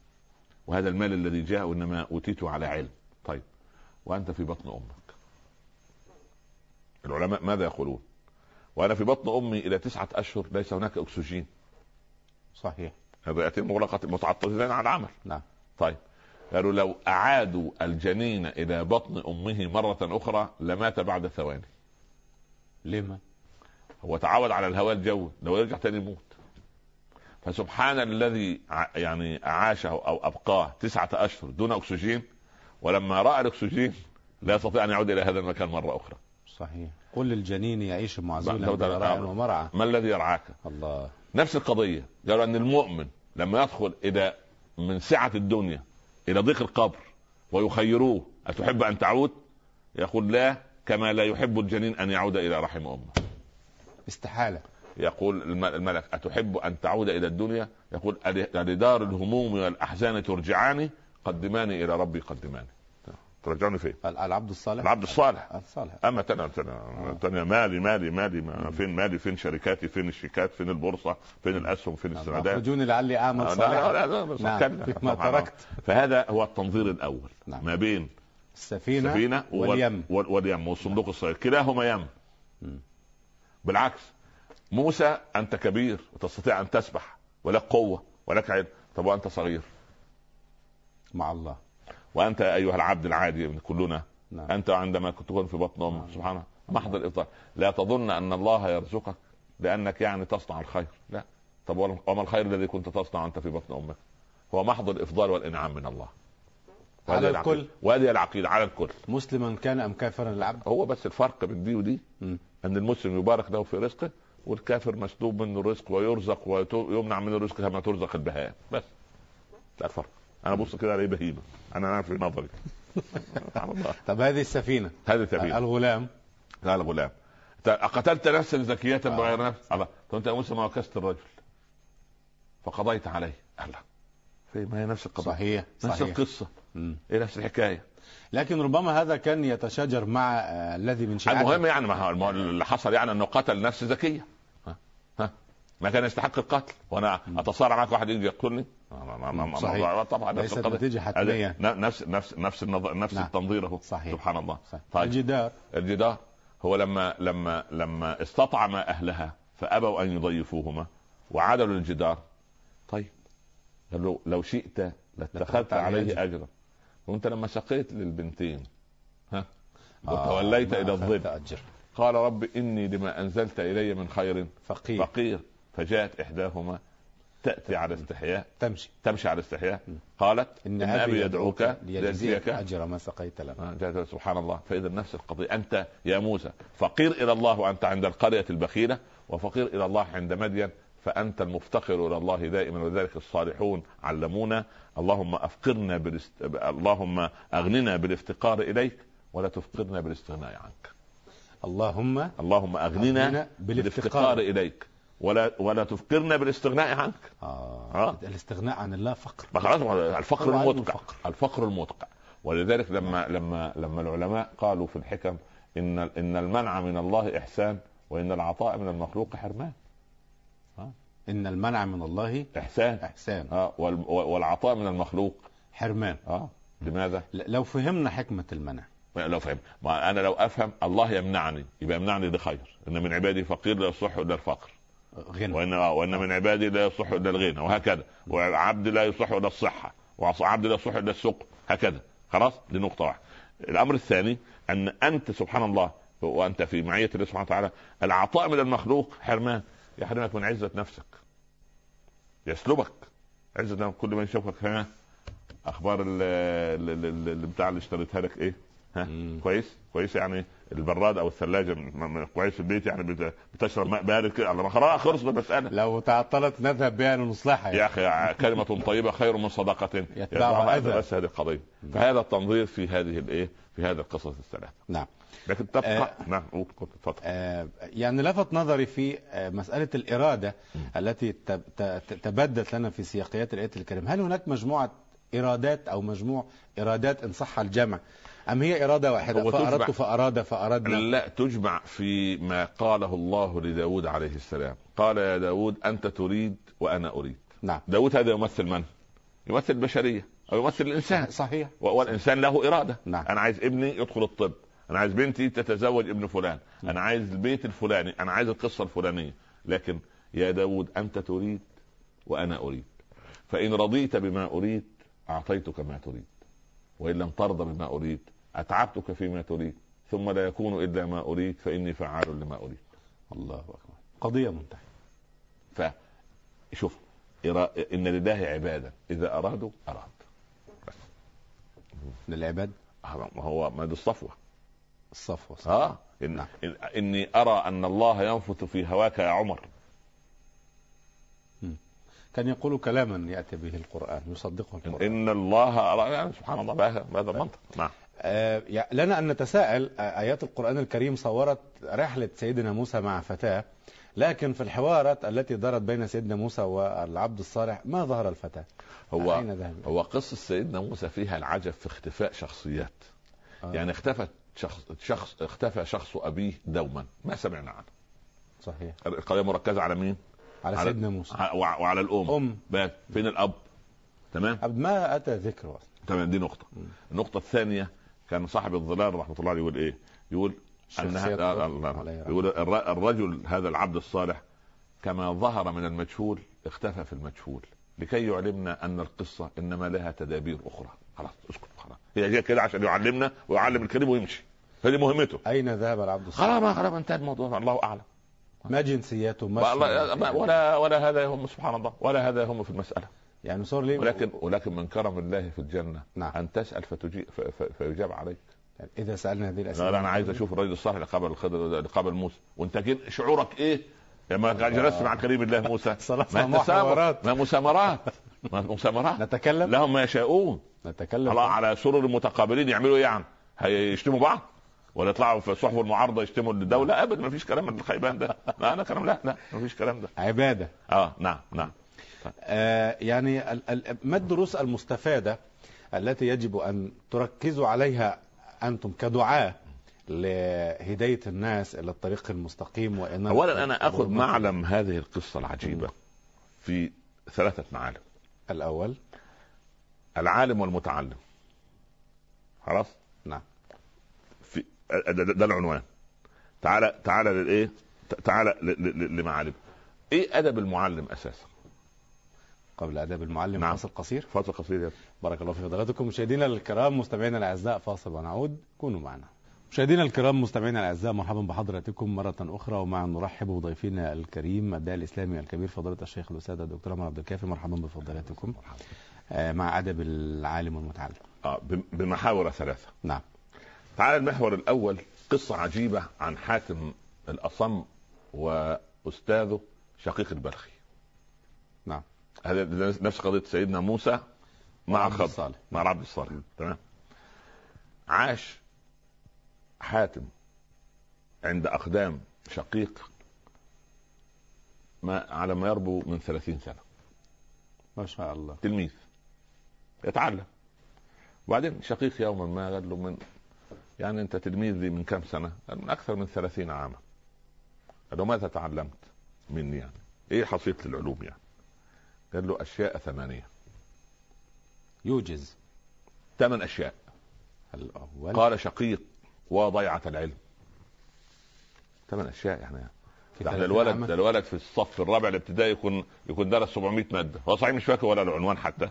وهذا المال الذي جاء إنما اوتيته على علم. طيب. وأنت في بطن أمك. العلماء ماذا يقولون؟ وأنا في بطن أمي إلى تسعة أشهر ليس هناك أكسجين. صحيح. الرئتين مغلقة متعطلتين عن العمل. نعم. طيب. قالوا لو أعادوا الجنين إلى بطن أمه مرة أخرى لمات بعد ثواني. لما؟ هو تعود على الهواء الجوي لو يرجع تاني يموت. فسبحان الذي يعني أعاشه أو أبقاه تسعة أشهر دون أكسجين ولما رأى الأكسجين لا يستطيع أن يعود إلى هذا المكان مرة أخرى. صحيح. قل للجنين يعيش معزولا ده- ومرعى. ما الذي يرعاك؟ الله. نفس القضية. قالوا أن المؤمن لما يدخل إلى من سعة الدنيا إلى ضيق القبر ويخيروه. أتحب أن تعود؟ يقول لا كما لا يحب الجنين أن يعود إلى رحم أمه. استحالة. يقول الم- الملك أتحب أن تعود إلى الدنيا؟ يقول لدار الهموم والأحزان ترجعاني؟ قدماني إلى ربي قدماني. ترجعني فين؟ ال- العبد الصالح. العبد الصالح. الصالح. أما تنا تنا تنا مالي مالي مالي ما فين مالي؟ فين شركاتي؟ فين الشيكات؟ فين البورصة؟ فين الأسهم؟ فين السندات؟ اخرجوني لعلي لا اعمل لا صالحا. لا, لا بس نعم. طبعاً. تركت. فهذا هو التنظير الأول. نعم. ما بين السفينة, السفينة وال- واليم. وال- واليم والصندوق الصغير. كلاهما يم. بالعكس. موسى أنت كبير وتستطيع أن تسبح. ولك قوة ولك علم طب وأنت صغير؟ مع الله. وأنت أيها العبد العادي من كلنا نعم. أنت عندما كنت تكون في بطن أمك سبحان الله محض الافضال لا تظن أن الله يرزقك لانك يعني تصنع الخير. لا. طب وما الخير الذي كنت تصنع أنت في بطن أمك؟ هو محض الإفضال والإنعام من الله. على الكل. وهذه العقيدة على الكل. مسلما كان أم كافرا العبد هو بس الفرق بين دي ودي مم. أن المسلم يبارك له في رزقه والكافر مسلوب منه الرزق ويرزق ويمنع منه الرزق كما ترزق البهائم. بس. ده الفرق. أنا بص كده عليه بهيمة. أنا أنا في نظري طب هذه السفينة. هذه تبين الغلام. لا الغلام أنت قتلت نفسا زكية بغير نفس. الله. طب انت يا موسى ما وكست الرجل. فقضيت عليه. الله. في ما هي نفس القضية. صحيح نفس صحيح. القصة. مم. إيه نفس الحكاية. لكن ربما هذا كان يتشاجر مع آه، الذي من شيعته المهم يعني ما اللي حصل يعني إنه قتل نفس ها ما كان يستحق القتل. وأنا أتصارع معك واحد يجي يقتلني؟ ما- ما- ما- ما- صحيح. طبعا نفس ليست حتمية. هذا نفس نفس نفس النظر نفس نعم. التنظير اهو صحيح. سبحان الله. صحيح. طيب. الجدار. الجدار هو لما لما لما استطعم أهلها فأبوا أن يضيفوهما وعدلوا الجدار. طيب. قال له لو شئت لاتخذت عليه. اجرا. وأنت لما سقيت للبنتين ها؟ آه، وتوليت ما إلى الظل. قال رب إني لما أنزلت إلي من خير فقير. فقير. فجاءت إحداهما تأتي على استحياء. تمشي. تمشي على استحياء. قالت إن, إن أبي يدعوك ليجزيك أجر ما سقيت لنا آه، سبحان الله. فإذا نفس القضية. أنت يا موسى فقير إلى الله وأنت عند القرية البخيلة وفقير إلى الله عند مدين فأنت المفتقر إلى الله دائما ولذلك الصالحون علمونا. اللهم أفقرنا بالاست... اللهم أغننا بالافتقار إليك ولا تفقرنا بالاستغناء عنك. اللهم اللهم أغننا أغننا بالافتقار إليك. ولا ولا تفقرنا بالاستغناء عنك. آه. آه. الاستغناء عن الله فقر ما خلاص الفقر المدقع الفقر. المدقع ولذلك لما لما لما العلماء قالوا في الحكم إن إن المنع من الله إحسان وإن العطاء من المخلوق حرمان. إن المنع من الله إحسان. إحسان. آه. وال- والعطاء من المخلوق حرمان. آه. لماذا؟ لو فهمنا حكمة المنع. لو فهم ما أنا لو أفهم الله يمنعني. يبقى يمنعني لخير إن من عبادي فقير لا يصح إلا الفقر. غنى. وان آه، وإن من عبادي لا يصح إلا الغنى وهكذا. وعبد لا يصح إلا الصحة وعبد لا يصح إلا السقم هكذا. خلاص؟ دي نقطة واحدة. الأمر الثاني أن أنت سبحان الله وأنت في معية الله سبحانه وتعالى العطاء من المخلوق حرمان يحرمك من عزة نفسك. يسلبك. عزة نفسك. كل ما يشوفك ها؟ أخبار ال- ال- ال- ال- اللي بتاع اللي اشتريتها لك إيه؟ ها؟ مم. كويس؟ كويس يعني البراد أو الثلاجة م- م- كويس في البيت يعني بت- بتشرب ماء بارد كده. على خلاص خلص المساله لو تعطلت نذهب بها لنصلحها يا أخي كلمة طيبة خير من صدقة. يتبعها أذى. بس هذه القضية. فهذا التنظير في هذه الإيه؟ في هذه القصص الثلاث نعم. لكن تبقى آه. نعم اتفضل. آه، يعني لفت نظري في آه، مسألة الإرادة التي تب- ت- تبدت لنا في سياقيات الآية الكريمة. هل هناك مجموعة إرادات أو مجموع إرادات إن صح الجمع؟ أم هي إرادة واحدة؟ هو تجمع. فأردت فأراد فأردنا. لا تجمع في ما قاله الله لداود عليه السلام. قال يا داود أنت تريد وأنا أريد. نعم. داود هذا يمثل من؟ يمثل البشرية أو يمثل الإنسان. صحيح. و- والإنسان له إرادة. نعم. أنا عايز ابني يدخل الطب. أنا عايز بنتي تتزوج ابن فلان. أنا عايز البيت الفلاني. أنا عايز القصة الفلانية. لكن يا داود أنت تريد وأنا أريد. فإن رضيت بما أريد أعطيتك ما تريد. وإن لم ترضى بما أريد أتعبتك فيما تريد ثم لا يكون إلا ما أريد فإني فعال لما أريد. الله أكبر. قضية منتهية. فشوف إن لله عبادا إذا أرادوا أراد. للعباد؟ هذا ما هو ما دي الصفوة. الصفوة آه إن نعم. إني أرى أن الله ينفث في هواك يا عمر. كان يقول كلاما يأتي به القرآن يصدقه القرآن. إن الله أرى يعني سبحان الله بهذا المنطق. نعم. آه، لنا أن نتساءل آه، آيات القرآن الكريم صورت رحلة سيدنا موسى مع فتاة لكن في الحوارات التي دارت بين سيدنا موسى والعبد الصالح ما ظهر الفتاة؟ هو هو قصة سيدنا موسى فيها العجب في اختفاء شخصيات. آه، يعني اختفت شخص شخص اختفى شخص أبيه دوما ما سمعنا عنه. صحيح. القضية مركزة على مين؟ على على- سيدنا موسى. وعلى الأم. أم. فين الأب؟ تمام؟ ما أتى ذكره تمام دي نقطة. النقطة الثانية كان صاحب الظلال رحمة الله عليه يقول إيه؟ يقول انها آه، عليه رحمة يقول الر- الرجل هذا العبد الصالح كما ظهر من المجهول اختفى في المجهول لكي يعلمنا أن القصة إنما لها تدابير أخرى. خلاص اسكت خلاص. هي جاية كده عشان يعلمنا ويعلم الكريم ويمشي. هذه مهمته. أين ذهب العبد الصالح؟ خلاص ما خلاص انتهى الموضوع. الله أعلم. ما جنسياته؟ ما- ولا ولا هذا يهم سبحان الله. ولا هذا يهم في المسألة. يعني صار لي ولكن ولكن من كرم الله في الجنة نعم. أن تسأل فتجيب ف- ف- فيجاب عليك. يعني إذا سألنا هذه الأسئلة لا, أنا عايز أشوف الرجل الصالح اللي قابل الخضر اللي قابل موسى. وأنت كده شعورك إيه؟ لما جلست مع كريم الله موسى. ما محاورات. ما مسامرات. ما مسامرات. نتكلم؟ لهم ما يشاءون. نتكلم. الله على سرر متقابلين يعملوا إيه يعني؟ هيشتموا بعض؟ ولا يطلعوا في صحف المعارضه يشتموا الدولة؟ ابدا ما فيش كلام. من الخيبان ده لا أنا كلام. لا لا ما فيش كلام ده. عبادة. آه نعم نعم. آه، يعني ما الدروس المستفادة التي يجب أن تركزوا عليها أنتم كدعاة لهداية الناس إلى الطريق المستقيم وان اولا أنا أخذ معلم هذه القصة العجيبة في ثلاثة معالم. الأول؟ العالم والمتعلم. خلاص؟ نعم. في ده, ده العنوان. تعالى تعالى للإيه؟ تعالى لمعالم. إيه أدب المعلم أساسا؟ قبل أداب المعلم نعم. فاصل قصير. فاصل قصير يا بارك الله في فضلاتكم مشاهدينا الكرام مستمعينا الأعزاء فاصل ونعود. كونوا معنا. مشاهدينا الكرام مستمعينا الأعزاء مرحبا بحضراتكم مرة أخرى ومع نرحب بضيفنا الكريم الداعي الإسلامي الكبير فضيلة الشيخ الأستاذ الدكتور عمر عبد الكافي. مرحبا بفضلاتكم آه، مع أدب العالم والمتعلم. آه بم- بمحاور ثلاثة. نعم. تعالى المحور الأول قصة عجيبة عن حاتم الأصم وأستاذه شقيق البلخي. نعم. هذا نفس قضية سيدنا موسى مع خضر الصالح. مع عبد الصالح تمام عاش حاتم عند أقدام شقيق ما على ما يربو من ثلاثين سنة ما شاء الله تلميذ يتعلم وبعدين شقيق يوما ما قال له من يعني أنت تلميذ لي من كم سنة؟ قال من أكثر من ثلاثين عاما قال له ماذا تعلمت مني يعني؟ إيه حصيلة العلوم يعني؟ قال له أشياء ثمانية. يوجز. ثمان أشياء. الأول. قال شقيق وضيعة العلم. ثمان أشياء يعني. ده 30 الولد. ده الولد في الصف الرابع الابتدائي يكون يكون درس 700 مادة. هو صحيح مش فاكر ولا العنوان حتى.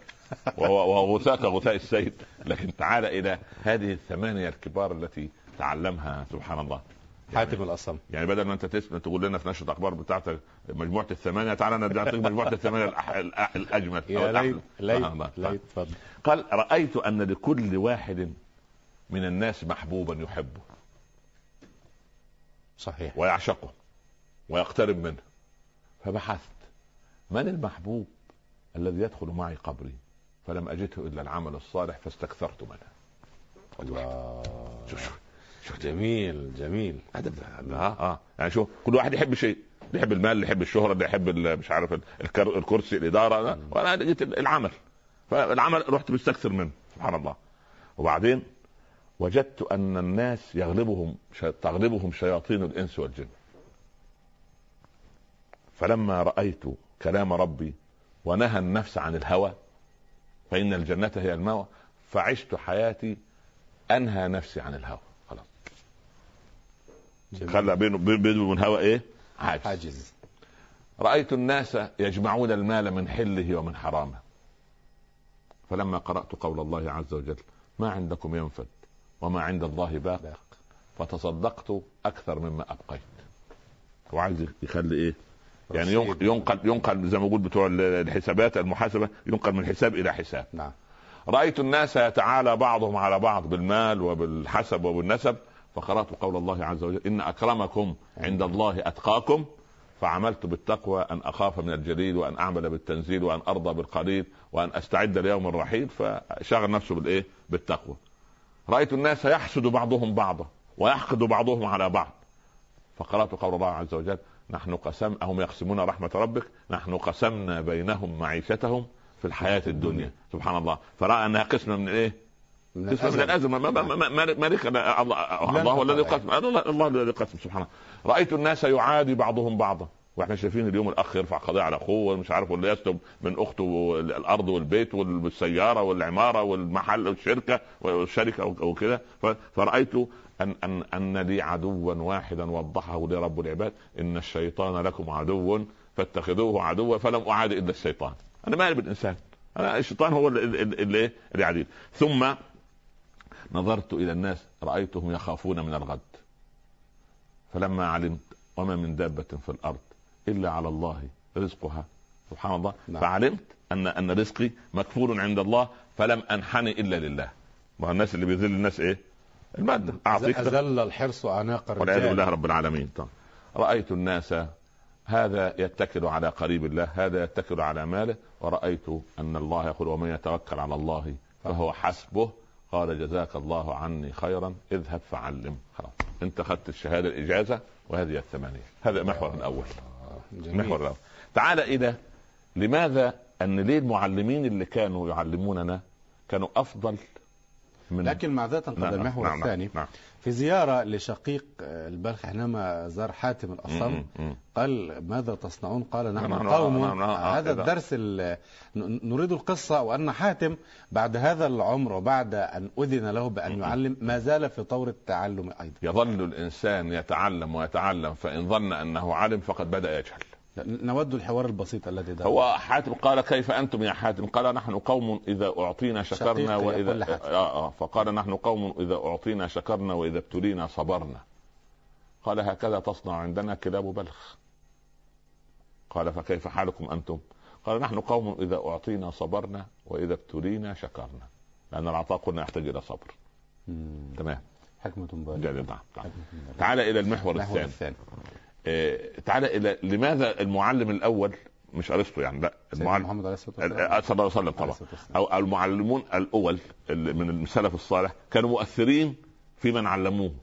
وهو وهو غثاء كغثاء السيد. لكن تعال إلى هذه الثمانية الكبار التي تعلمها سبحان الله. حاتم الأصم. يعني بدل ما انت تسمع تقول لنا في نشرة الاخبار بتاعتك مجموعة الثمانية تعال أنا نعطيك مجموعة الثمانية الأح- الأجمل. يا ليت الأحلى. ليت سبحان الله. ليت تفضل قال رأيت أن لكل واحد من الناس محبوبا يحبه. صحيح. ويعشقه. ويقترب منه. فبحثت من المحبوب الذي يدخل معي قبري؟ فلم أجده إلا العمل الصالح فاستكثرت منه. الله. شوف شوف. شوف جميل جميل. أدب. آه آه. يعني شوف كل واحد يحب شيء. اللي يحب المال اللي يحب الشهرة اللي يحب مش عارف ال- الكر- الكرسي الإدارة. وأنا لقيت ال- العمل. فالعمل رحت مستكثر منه سبحان الله. وبعدين وجدت أن الناس يغلبهم تغلبهم شياطين الإنس والجن. فلما رأيت كلام ربي ونهى النفس عن الهوى فإن الجنة هي المأوى فعشت حياتي أنهى نفسي عن الهوى. خلى بينه بينه وبين الهوى إيه؟ حاجز حاجز رأيت الناس يجمعون المال من حله ومن حرامه. فلما قرأت قول الله عز وجل ما عندكم ينفد وما عند الله باق. باق. فتصدقت أكثر مما أبقيت. وعايز يخلي إيه؟ يعني. ينقل ينقل, ينقل زي ما بقول بتوع الحسابات المحاسبة ينقل من حساب إلى حساب. نعم. رأيت الناس يتعالى بعضهم على بعض بالمال وبالحسب وبالنسب فقرأت قول الله عز وجل إن أكرمكم عند الله أتقاكم فعملت بالتقوى أن أخاف من الجليل وأن أعمل بالتنزيل وأن أرضى بالقليل وأن أستعد ليوم الرحيل فشغل نفسه بالإيه؟ بالتقوى. رأيت الناس يحسد بعضهم بعضا ويحقد بعضهم على بعض. فقرأت قول الله عز وجل نحن قسم هم يقسمون رحمة ربك نحن قسمنا بينهم معيشتهم في الحياة الدنيا. سبحان الله. فرأى أنها قسمة من إيه؟ قسم من. الأزمة. ما ما ما ما مالك الله الذي قسم الله الذي قسم سبحانه رأيت الناس يعادي بعضهم بعضا. وإحنا شايفين اليوم الأخ يرفع قضيه على أخوه مش عارف واللي يسلب من أخته الأرض والبيت والسيارة والعمارة والمحل والشركة والشركة أو كده ف- فرأيت ان ان أن لي عدوا واحدا وضحه لي رب العباد إن الشيطان لكم عدو فاتخذوه عدوا فلم أعاد إلا الشيطان. أنا مالي بالإنسان. أنا الشيطان هو اللي اللي, اللي, اللي عديد ثم نظرت إلى الناس رأيتهم يخافون من الغد. فلما علمت وما من دابة في الأرض إلا على الله رزقها. سبحان الله. نعم. فعلمت ان أن رزقي مكفول عند الله فلم أنحني إلا لله. ما الناس اللي بيذل الناس إيه؟ المادة. أعطيك أذل الحرص أعناق والعياذ بالله الرجال رب العالمين. طبعا. رأيت الناس هذا يتكل على قريب الله هذا يتكل على ماله ورأيت أن الله يقول ومن يتوكل على الله فهو حسبه قال جزاك الله عني خيرا اذهب فعلم. خلاص. انت اخذت الشهادة الإجازة وهذه الثمانية. هذا محور الأول جميل. المحور الأول تعال إلى لماذا أن ليه المعلمين اللي كانوا يعلموننا كانوا أفضل من لكن معذرة قبل نعم، المحور نعم، نعم، الثاني نعم. في زيارة لشقيق البلخ حينما زار حاتم الأصم. قال ماذا تصنعون؟ قال نحن نعم، قوم. نعم، نعم، آه، هذا الدرس نريد القصة وأن حاتم بعد هذا العمر وبعد أن أذن له بأن يعلم ما زال في طور التعلم أيضا. يظل الإنسان يتعلم ويتعلم فإن ظن أنه علم فقد بدأ يجهل. نود الحوار البسيط الذي ده. هو حاتم قال كيف أنتم يا حاتم؟ قال نحن قوم إذا أعطينا شكرنا وإذا. آه آه فقال نحن قوم إذا أعطينا شكرنا وإذا ابتلينا صبرنا. قال هكذا تصنع عندنا كلاب بلخ. قال فكيف حالكم أنتم؟ قال نحن قوم إذا أعطينا صبرنا وإذا ابتلينا شكرنا. لأن العطاء قلنا يحتاج إلى صبر. مم. تمام. حكمة بالغة. نعم نعم. تعال إلى المحور المحور الثاني. آه، تعال إلى لماذا المعلم الأول؟ مش أرسطو يعني لا المعلم محمد عليه الصلاة ال- والسلام. آه، صلى الله عليه وسلم طبعا. أو المعلمون الأول من السلف الصالح كانوا مؤثرين في من علموه.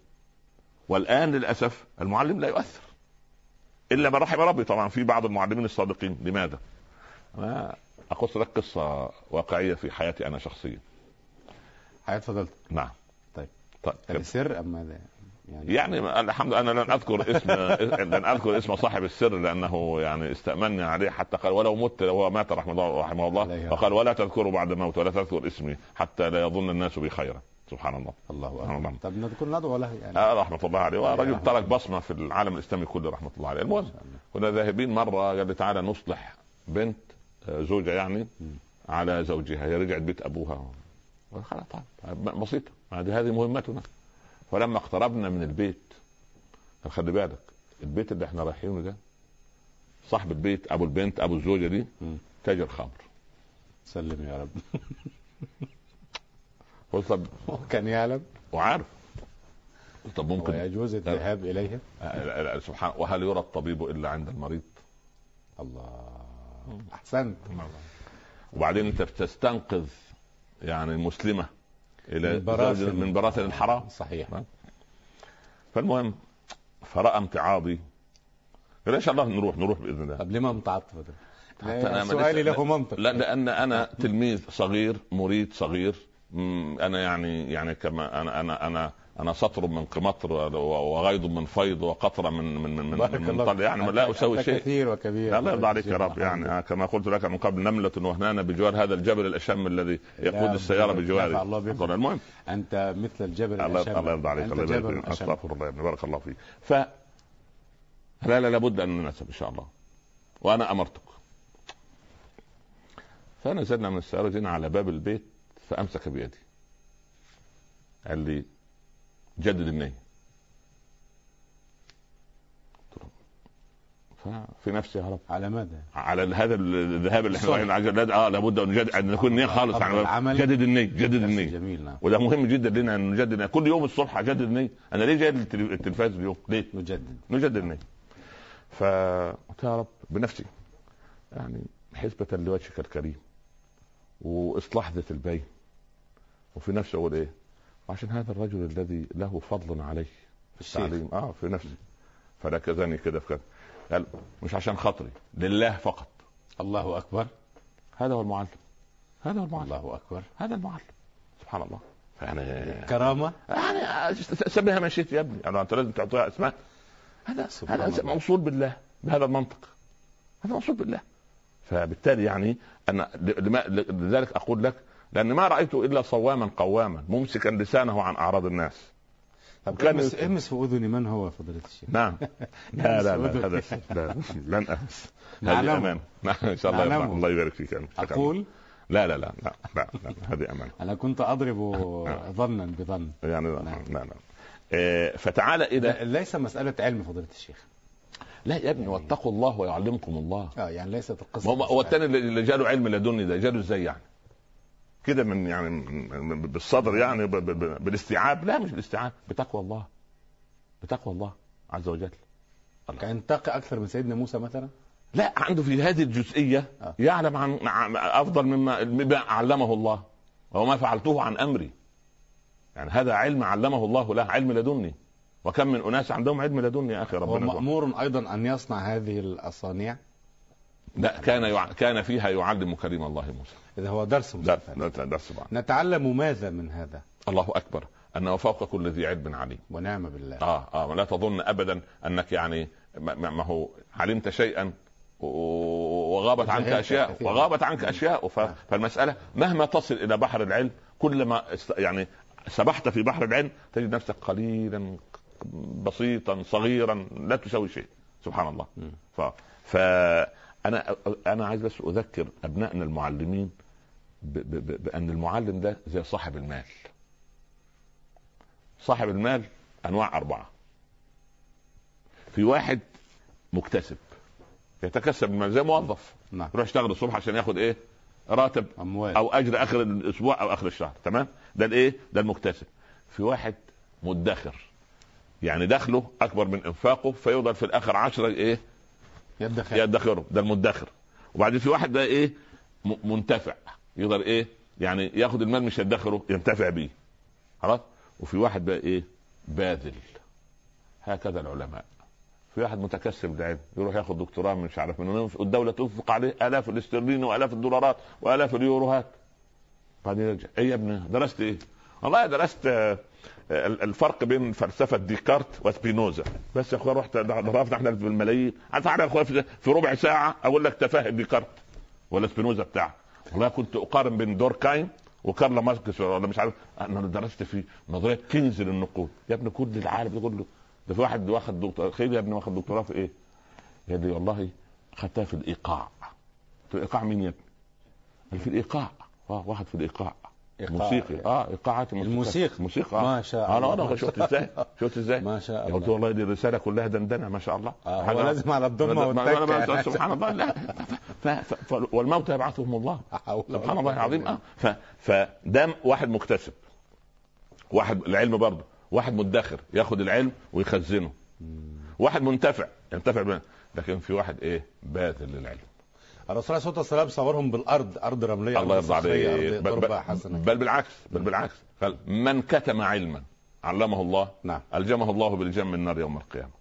والآن للأسف المعلم لا يؤثر. إلا من رحم ربي طبعا في بعض المعلمين الصادقين. لماذا؟ أنا أقص لك قصة واقعية في حياتي أنا شخصيا. حياة فضلت نعم. طيب. طيب هذا سر أم ماذا؟ يعني يعني الحمد لله أنا لن أذكر اسم لن أذكر اسم صاحب السر لأنه يعني استامني عليه حتى قال ولو مت هو مات رحمه الله رحمه الله فقال ولا تذكروا بعد موت ولا تذكر اسمي حتى لا يظن الناس بي خيرا. سبحان الله. الله أكبر. الله. طب نذكر ندعو له يعني. آه رحمة الله عليه. ورجل رحمة ترك. بصمة في العالم الإسلامي كله رحمة الله عليه. المهم. كنا ذاهبين مرة قال لي تعالى نصلح بنت آه، زوجة يعني. على زوجها. هي رجعت بيت أبوها. خلاص طيب. بسيطة. هذه مهمتنا. فلما اقتربنا من البيت خلي بالك البيت اللي إحنا رايحينه ده صاحب البيت أبو البنت أبو الزوجة دي. تاجر خمر. سلم يا رب. قلت طب كان يعلم؟ وعارف. طب ممكن ويجوز الذهاب لا، سبحان وهل يرى الطبيب إلا عند المريض؟ الله. أحسنت. وبعدين أنت بتستنقذ يعني المسلمه إلى من براثن. من براثن الحرام. صحيح. فالمهم فرأى امتعاضي. قال ان شاء الله نروح؟ نروح بإذن الله. طب لما متعطف ده؟ حتى أنا ما سؤالي له منطق. لا لأن أنا تلميذ صغير مريد صغير. أنا يعني يعني كما أنا أنا أنا أنا سطر من قمطر وغيض من فيض وقطره من من من, من, من طل يعني لا أسوي شيء. كثير وكبير. الله يرضى عليك يا رب. يعني كما قلت لك من قبل نملة وهنانة بجوار هذا الجبل الأشم الذي يقود السيارة نفع بجواره. الله. طبعا المهم. أنت مثل الجبل الله الأشم. الله يرضى عليك الله يبارك استغفر الله بارك الله فيك. ف لا لا لابد أن نناسب إن شاء الله. وأنا أمرتك. فنزلنا من السيارة جينا على باب البيت فأمسك بيدي. قال لي جدد النية. ففي نفسي يا رب. على ماذا؟ على هذا الذهاب اللي إحنا. رايحين على آه لابد أن نجدد أن نكون نية خالص. يعني. جدد النية جدد النية. جميل نعم. وده مهم جدا لنا أن نجدد. كل يوم الصبح أجدد النية. أنا ليه جاي التلفاز اليوم؟ ليه؟ نجدد. نجدد النية. فقلت يا رب بنفسي يعني حسبة لوجهك الكريم وإصلاح ذات البين. وفي نفسي أقول إيه؟ عشان هذا الرجل الذي له فضل علي في. التعليم. آه في نفسي. فركزني كده في كده قال مش عشان خاطري لله فقط. الله أكبر. هذا هو المعلم. هذا هو المعلم. الله أكبر. هذا المعلم. سبحان الله. يعني كرامة؟ يعني سميها ما شئت يا ابني. يعني أنت لازم تعطيها اسماء. هذا سبحان هذا الله. موصول بالله بهذا المنطق. هذا موصول بالله. فبالتالي يعني أنا لما لذلك أقول لك لأن ما رأيت إلا صواما قواما ممسكا لسانه عن أعراض الناس طب وكان امس امس في أذني من هو فضيلة الشيخ؟ نعم لا لا. لا هذا لا لن امس هذه نعلمه. أمان نعم إن شاء الله. يرضى. الله يبارك فيك. أقول لا لا لا لا لا, لا. هذه أمان أنا كنت أضرب ظنا بظن يعني لا نعم. لا, لا. إيه، فتعال إلى لا- ليس مسألة علم فضيلة الشيخ لا يا ابني واتقوا الله ويعلمكم الله آه يعني ليست القصة ما هو. الثاني اللي جاله علم لدني ده جاله إزاي يعني؟ كده من يعني من- بالصدر يعني بالاستيعاب. لا مش بالاستيعاب بتقوى الله. بتقوى الله عز وجل. كان تقي أكثر من سيدنا موسى مثلا؟ لا عنده في هذه الجزئية آه. يعلم عن أفضل مما مما علمه الله وما فعلته عن أمري. يعني هذا علم علمه الله له علم لدني. وكم من أناس عندهم علم لدني يا أخي هو ربنا. يرحمه. مأمور أيضا أن يصنع هذه الأصانيع لا كان يع... كان فيها يعلم كريم الله موسى. إذا هو درس مستفاد. درس. نتعلم ماذا من هذا؟ الله أكبر أنه فوق كل ذي علم عليم. ونعم بالله. آه آه ولا تظن ابدا أنك يعني ما, ما هو علمت شيئا وغابت عنك أشياء وغابت عنك أشياء فالمسألة مهما تصل إلى بحر العلم كلما يعني سبحت في بحر العلم تجد نفسك قليلا بسيطا صغيرا لا تسوي شيء. سبحان الله. ف... فانا أنا عايز بس أذكر أبنائنا المعلمين ب... ب... بأن المعلم ده زي صاحب المال. صاحب المال أنواع أربعة. في واحد مكتسب يتكسب المال زي موظف. نعم. يروح يشتغل الصبح عشان ياخد إيه؟ راتب أموال. أو أجر آخر الأسبوع أو آخر الشهر. تمام؟ ده الإيه؟ ده المكتسب. في واحد مدخر يعني دخله أكبر من إنفاقه فيفضل في الآخر عشرة إيه؟ يدخر. يدخره. ده المدخر. وبعدين في واحد ده إيه؟ منتفع. يقدر إيه؟ يعني ياخد المال مش يدخره ينتفع بيه. خلاص؟ وفي واحد بقى إيه؟ باذل. هكذا العلماء. في واحد متكسب لعلم يروح ياخد دكتوراه مش عارف من والدولة تنفق عليه آلاف الاسترليني وآلاف الدولارات وآلاف اليوروهات. بعدين يرجع. إيه يا ابني؟ درست إيه؟ والله درست الفرق بين فلسفة ديكارت وسبينوزا. بس يا اخويا رحت ضربنا إحنا بالملايين تعالى يا اخويا في ربع ساعة أقول لك تفاهه ديكارت ولا سبينوزا بتاعك. والله كنت أقارن بين دوركايم وكارل ماركس ولا مش عارف أنا درست في نظرية كينز للنقود. يا ابني كل العالم ده كله. ده في واحد واخد دكتوراه خير يا ابني واخد دكتوراه في إيه؟ يا ابني والله خدتها في الإيقاع. في الإيقاع مين يا ابني؟ في الإيقاع. واحد في الإيقاع. موسيقي. آه إيقاعات الموسيقى. موسيقى. ما شاء الله. أنا شفت إزاي؟ شفت إزاي؟ ما شاء قلت الله. والله دي الرساله كلها دندنة ما شاء الله. آه هو لازم على الضمة والتكة. سبحان الله لا. ف... ف... يبعثهم الله. سبحان الله العظيم. آه. ف... فده واحد مكتسب. واحد العلم برضه. واحد مدخر ياخد العلم ويخزنه. واحد منتفع ينتفع. لكن في واحد إيه؟ باذل للعلم. الرسول عليه الصلاة والسلام صورهم بالأرض أرض رملية الله يرضى ارض بل, بالعكس بل بالعكس. قال من كتم علما علمه الله نعم. ألجمه الله بالجم النار يوم القيامة.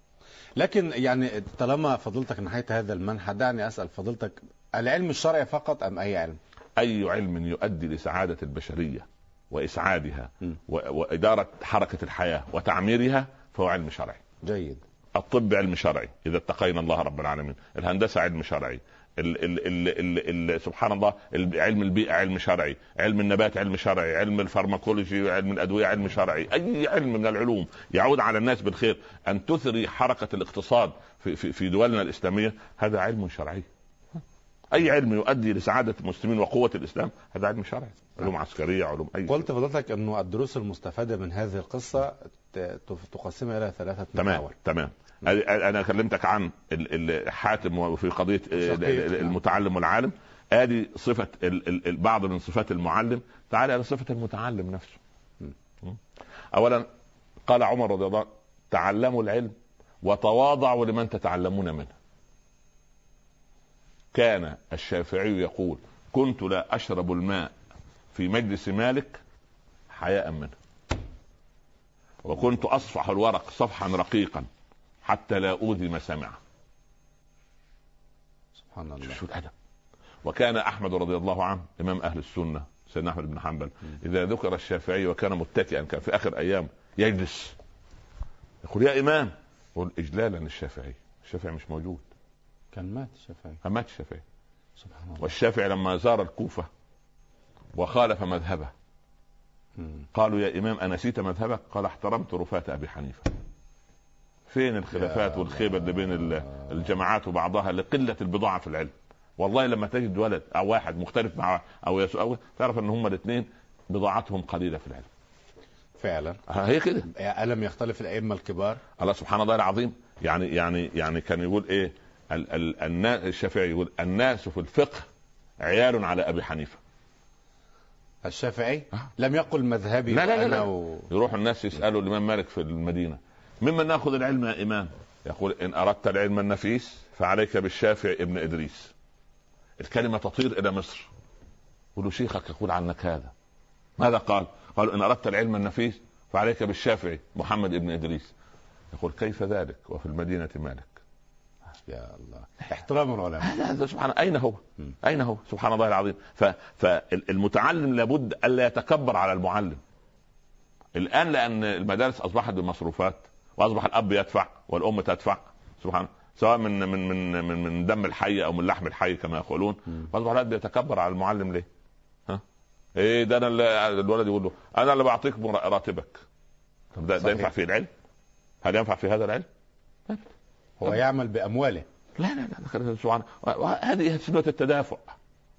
لكن يعني طالما فضيلتك نحيت هذا المنحى دعني أسأل فضيلتك العلم الشرعي فقط أم أي علم؟ أي علم يؤدي لسعادة البشرية وإسعادها م. وإدارة حركة الحياة وتعميرها فهو علم شرعي. جيد. الطب علم شرعي إذا اتقينا الله رب العالمين. الهندسة علم شرعي. ال ال ال ال ال سبحان الله ال- علم البيئة علم شرعي علم النبات علم شرعي علم الفارماكولوجي علم الأدوية علم شرعي أي علم من العلوم يعود على الناس بالخير. أن تثري حركة الاقتصاد في, في, في دولنا الإسلامية هذا علم شرعي. أي علم يؤدي لسعادة المسلمين وقوة الإسلام هذا علم شرعي. علوم عسكرية علوم أي قلت فضيلتك انه الدروس المستفادة من هذه القصة تقسمها إلى ثلاثة تمام محاور. تمام. أنا كلمتك عن حاتم في قضية شقيق. ال- المتعلم والعالم. آدي صفة بعض من صفات المعلم. تعالى إلى صفة المتعلم نفسه. اولا قال عمر رضي الله عنه تعلموا العلم وتواضعوا لمن تتعلمون منه. كان الشافعي يقول كنت لا أشرب الماء في مجلس مالك حياء منه. وكنت أصفح الورق صفحا رقيقا. حتى لا أوذي مسامعه سبحان الله. شوف الأدب. وكان أحمد رضي الله عنه إمام أهل السنة سيدنا أحمد بن حنبل. إذا ذكر الشافعي وكان متكئا كان في آخر أيام يجلس. يقول يا إمام يقول اجلالا للشافعي الشافعي مش موجود. كان مات الشافعي. فمات الشافعي. سبحان الله. والشافعي لما زار الكوفة وخالف مذهبه. قالوا يا إمام أنسيت مذهبك؟ قال احترمت رفاة أبي حنيفة. فين الخلافات والخيبة اللي بين ال- الجماعات وبعضها لقلة البضاعة في العلم. والله لما تجد ولد أو واحد مختلف مع أو يسوء أو تعرف إن هم الاثنين بضاعتهم قليلة في العلم. فعلا هي كده ألم يختلف الأئمة الكبار الله سبحان الله العظيم يعني يعني يعني كان يقول إيه ال- ال- الناس الشافعي يقول الناس في الفقه عيال على أبي حنيفة الشافعي آه. لم يقل مذهبي لا لا لا, لا. و... يروح الناس يسألوا الإمام مالك في المدينة ممن ناخذ العلم يا إمام. يقول إن أردت العلم النفيس فعليك بالشافعي ابن إدريس. الكلمة تطير إلى مصر. يقولوا شيخك يقول عنك هذا. ماذا قال؟ قالوا إن أردت العلم النفيس فعليك بالشافعي محمد ابن إدريس. يقول كيف ذلك؟ وفي المدينة مالك. يا الله. احترام العلماء. هذا سبحان أين هو؟ أين هو؟ سبحان الله العظيم. ف... فالمتعلم لابد ألا يتكبر على المعلم. الآن لأن المدارس أصبحت بمصروفات واصبح الاب يدفع والام تدفع سبحان سواء من من من من, من دم الحي أو من لحم الحي كما يقولون. فاصبح الولد بيتكبر على المعلم ليه؟ ها؟ إيه ده أنا اللي الولد يقول له أنا اللي بعطيك راتبك. طب ده, ده ينفع في العلم؟ هل ينفع في هذا العلم؟ هو يعمل بأمواله. لا لا لا سبحان هذه سنة التدافع.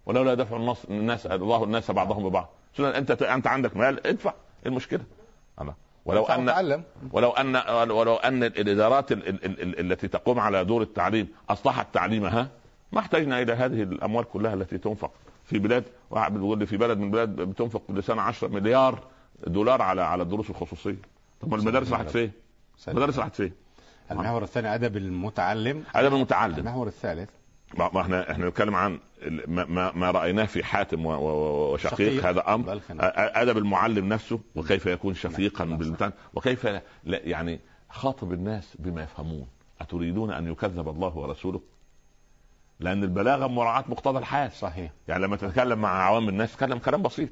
ولولا دفع الناس الناس الله الناس بعضهم ببعض. انت أنت عندك مال ادفع. إيه المشكلة؟ الله. ولو أن تعلم. ولو أن ولو أن الإدارات ال ال ال التي تقوم على دور التعليم أصلحت تعليمها ما احتجنا إلى هذه الأموال كلها التي تنفق في بلاد واحد بيقول لي في بلد من البلاد بتنفق كل سنه 10 مليار دولار على على الدروس الخصوصية طب المدارس راحت فين؟ المدارس راحت فين؟ المحور الثاني ادب المتعلم ادب المتعلم المحور الثالث ما إحنا إحنا نتكلم عن ما, ما رأيناه في حاتم وشقيق. شقيق. هذا أمر. أدب المعلم نفسه. وكيف يكون شفيقا بالمتعلم وكيف لا يعني خاطب الناس بما يفهمون. أتريدون أن يكذب الله ورسوله؟ لأن البلاغة مراعاة مقتضى الحال. صحيح. يعني لما تتكلم مع عوام الناس تكلم كلام بسيط.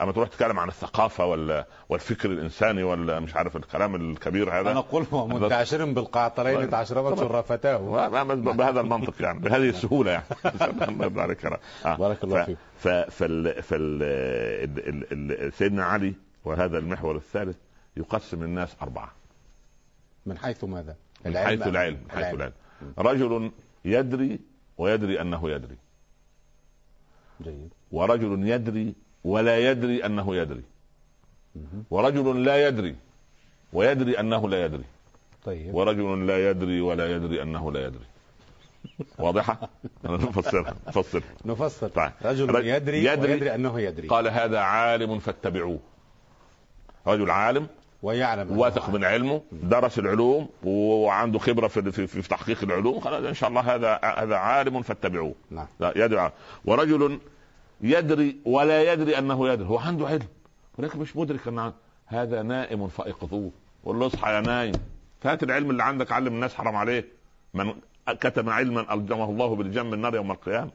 أما تروح تتكلم عن الثقافة ولا والفكر الإنساني ولا مش عارف الكلام الكبير هذا؟ أنا أقول منتعشر بالقعطرين تعشربت شرفتاه. بهذا المنطق يعني بهذه السهولة يعني. الله. بارك الله فيك. فال فال سيدنا علي وهذا المحور الثالث يقسم الناس أربعة. من حيث ماذا؟ من حيث العلم من حيث العلم. رجل يدري ويدري أنه يدري. جيد. ورجل يدري ولا يدري أنه يدري. ورجل لا يدري ويدري أنه لا يدري. طيب. ورجل لا يدري ولا يدري أنه لا يدري. واضحة؟ نفسرها نفسر نفسر. طيب. رجل يدري, يدري ويدري أنه يدري. قال هذا عالم فاتبعوه. رجل عالم ويعلم. واثق من علمه درس العلوم وعنده خبرة في, في, في تحقيق العلوم. خلاص إن شاء الله هذا هذا عالم فاتبعوه. نعم. يدعى ورجل يدري ولا يدري أنه يدري. هو عنده علم ولكن مش مدرك أن هذا نائم فايقظوه قول له اصحى يا نايم. فات العلم اللي عندك علم الناس حرام عليه. من كتم علما الجمه الله بالجم النار يوم القيامة.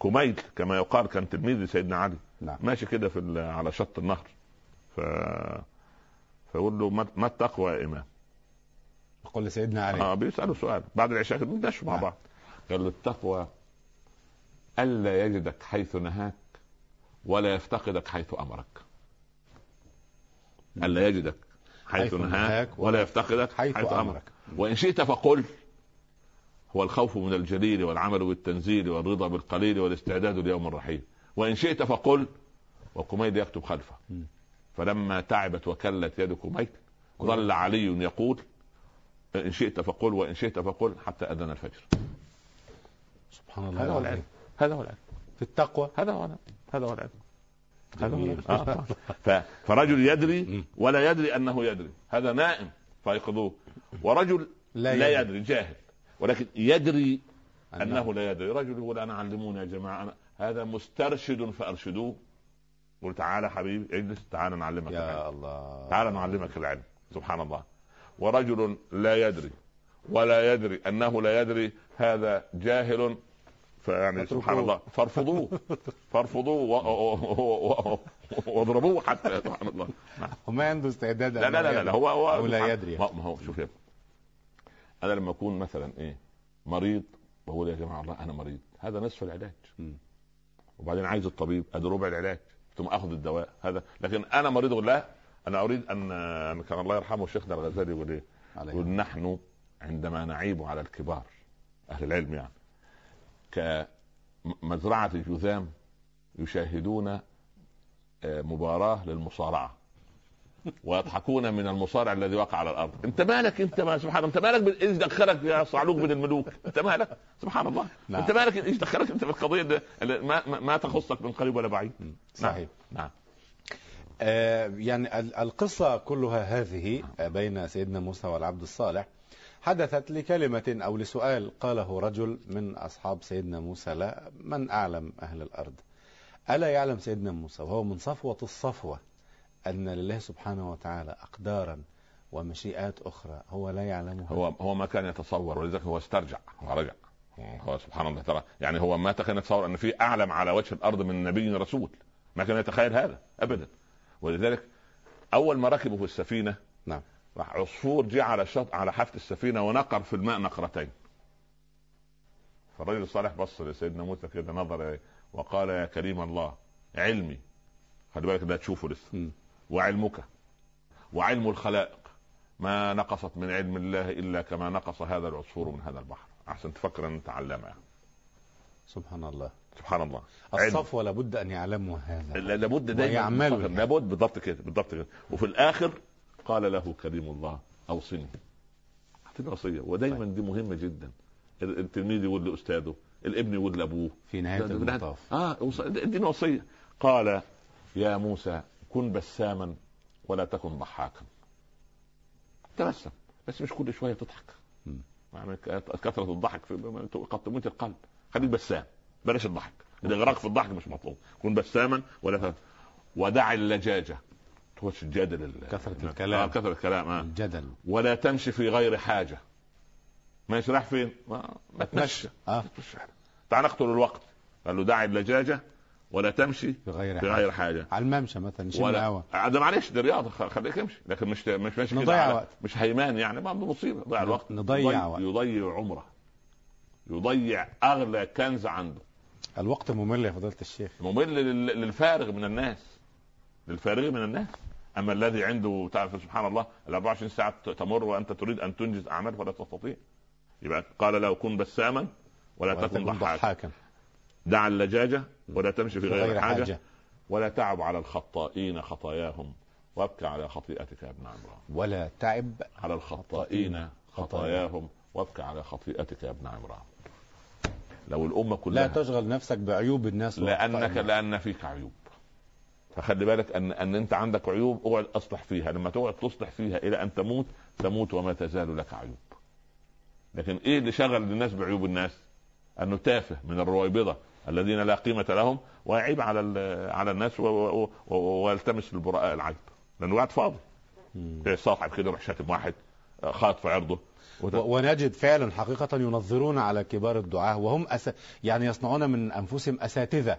كميل كما يقال كان تلميذ سيدنا علي. نعم. ماشي كده في على شط النهر. ف فيقول له ما التقوى يا إمام؟ يقول لسيدنا علي. آه بيساله سؤال. بعد العشاء كده مع نعم. بعض. قال له التقوى ألا يجدك حيث نهاك ولا يفتقدك حيث أمرك. ألا يجدك حيث, حيث نهاك ولا يفتقدك حيث, حيث أمرك. وإن شئت فقل. هو الخوف من الجليل والعمل بالتنزيل والرضا بالقليل والاستعداد ليوم الرحيل وإن شئت فقل. وكميد يكتب خلفه. فلما تعبت وكلت يد كميد ظل علي يقول. إن شئت فقل وإن شئت فقل حتى أذن الفجر. سبحان الله هذا هو العلم. هذا هو العلم. في التقوى هذا هو العلم. هذا هو العلم. آه. فرجل يدري ولا يدري أنه يدري. هذا نائم. فيقظوه ورجل لا, لا يدري. جاهل. ولكن يدري انه لا يدري. رجل يقول أنا علموني يا جماعة. أنا هذا مسترشد فأرشدوه. قل تعالى حبيبي اجلس. تعالى نعلمك يا العلم. الله. تعالى نعلمك العلم. سبحان الله. ورجل لا يدري ولا يدري أنه لا يدري. هذا جاهل فيعني سبحان الله. فارفضوه. فارفضوه واضربوه حتى سبحان الله. وما عنده استعداد لا لا لا, لا هو هو أو لا يدري. ما هو شوف يا أنا لما أكون مثلا إيه مريض بقول يا جماعة الله أنا مريض. هذا نصف العلاج. وبعدين عايز الطبيب أدي ربع العلاج ثم آخذ الدواء هذا. لكن أنا مريض لا أنا أريد أن كان الله يرحمه شيخنا الغزالي يقول إيه؟ يقول نحن عندما نعيب على الكبار أهل العلم يعني كمزرعة جذام يشاهدون آه، مباراة للمصارعة ويضحكون من المصارع الذي وقع على الأرض. انت مالك؟ انت ما سبحان الله انت مالك إيش دخلك يا صعلوك من الملوك؟ انت مالك؟ سبحان الله. نعم. انت مالك؟ إيش دخلك انت في القضية ما, ما تخصك من قريب ولا بعيد. صحيح نعم, نعم. آه يعني القصة كلها هذه بين سيدنا موسى والعبد الصالح حدثت لكلمة أو لسؤال قاله رجل من أصحاب سيدنا موسى لا من أعلم أهل الأرض؟ ألا يعلم سيدنا موسى؟ وهو من صفوة الصفوة أن لله سبحانه وتعالى أقدارا ومشيئات أخرى هو لا يعلمها. هو هو ما كان يتصور ولذلك هو استرجع هو رجع. هو سبحان الله ترى يعني هو ما كان يتصور أن في أعلم على وجه الأرض من نبي رسول. ما كان يتخيل هذا أبدا. ولذلك أول ما ركبوا في السفينة نعم. راح عصفور جه على شط على حافة السفينة ونقر في الماء نقرتين. فالرجل الصالح بص لسيدنا موسى كده نظر إليه وقال يا كريم الله علمي. خلي بالك ده تشوفه لسه. وعلمك. وعلم الخلائق. ما نقصت من علم الله إلا كما نقص هذا العصفور من هذا البحر. أحسن تفكر إن أنت علامة. سبحان الله. سبحان الله. علم. الصفوة لابد أن يعلموا هذا. لا- لابد دايما ويعملوا. يعني. لابد بالضبط كده بالضبط كده. وفي الآخر قال له كريم الله أوصني. اعطيني وصية. ودايما دي مهمة جدا. ال- التلميذ يقول لأستاذه الابن يقول لأبوه. في ده- المطاف. آه اديني وصية. قال يا موسى كن بساما ولا تكن ضحاكا. تبسم بس مش كل شوية تضحك. يعني كثرة الضحك في- قد القلب. خليك بسام بلاش الضحك. الاغراق في الضحك مش مطلوب. كن بساما ولا. ودع اللجاجة. تخش الجادل ال- كثرة الكلام. آه كثرة الكلام آه. الجدل. ولا تمشي في غير حاجة. ماشي رايح فين؟ ما, ما تمشي آه. تعال نقتل الوقت. قال له دع اللجاجه ولا تمشي بغير في حاجة. غير حاجة. على الممشى مثلا هوا آه، ده معلش دي رياضة خ- خليك امشي. لكن مش مش ماشي نضيع وقت. مش هيمان يعني ما مصيبة. ضيع الوقت. نضيع يضيع, وقت. يضيع عمره. يضيع أغلى كنز عنده. الوقت ممل يا فضيلة الشيخ. ممل لل- للفارغ من الناس. للفارغ من الناس. أما الذي عنده تعرف سبحان الله ال 24 ساعة تمر وأنت تريد أن تنجز أعمال فلا تستطيع. يبقى قال له كن بساما ولا تكن ضحاكا. دع اللجاجة ولا تمشي في غير حاجة حاجة. ولا تعب على الخطائين خطاياهم. وابكى على خطيئتك يا ابن عمران. ولا تعب على الخطائين خطاياهم. وابكى على خطيئتك يا ابن عمران. لو الأمة لا كلها تشغل نفسك بعيوب الناس لانك. لأن فيك عيوب. فخلي بالك أن أن أنت عندك عيوب اقعد أصلح فيها. لما تقعد تصلح فيها إلى أن تموت تموت وما تزال لك عيوب. لكن إيه اللي شغل الناس بعيوب الناس؟ أنه تافه من الرويبضة الذين لا قيمة لهم ويعيب على على الناس ويلتمس للبراء العيب. لأنه قاعد فاضي. مم. صاحب كده يروح شاتم واحد خاط في عرضه. ونجد فعلا حقيقة ينظرون على كبار الدعاة وهم أس... يعني يصنعون من أنفسهم أساتذة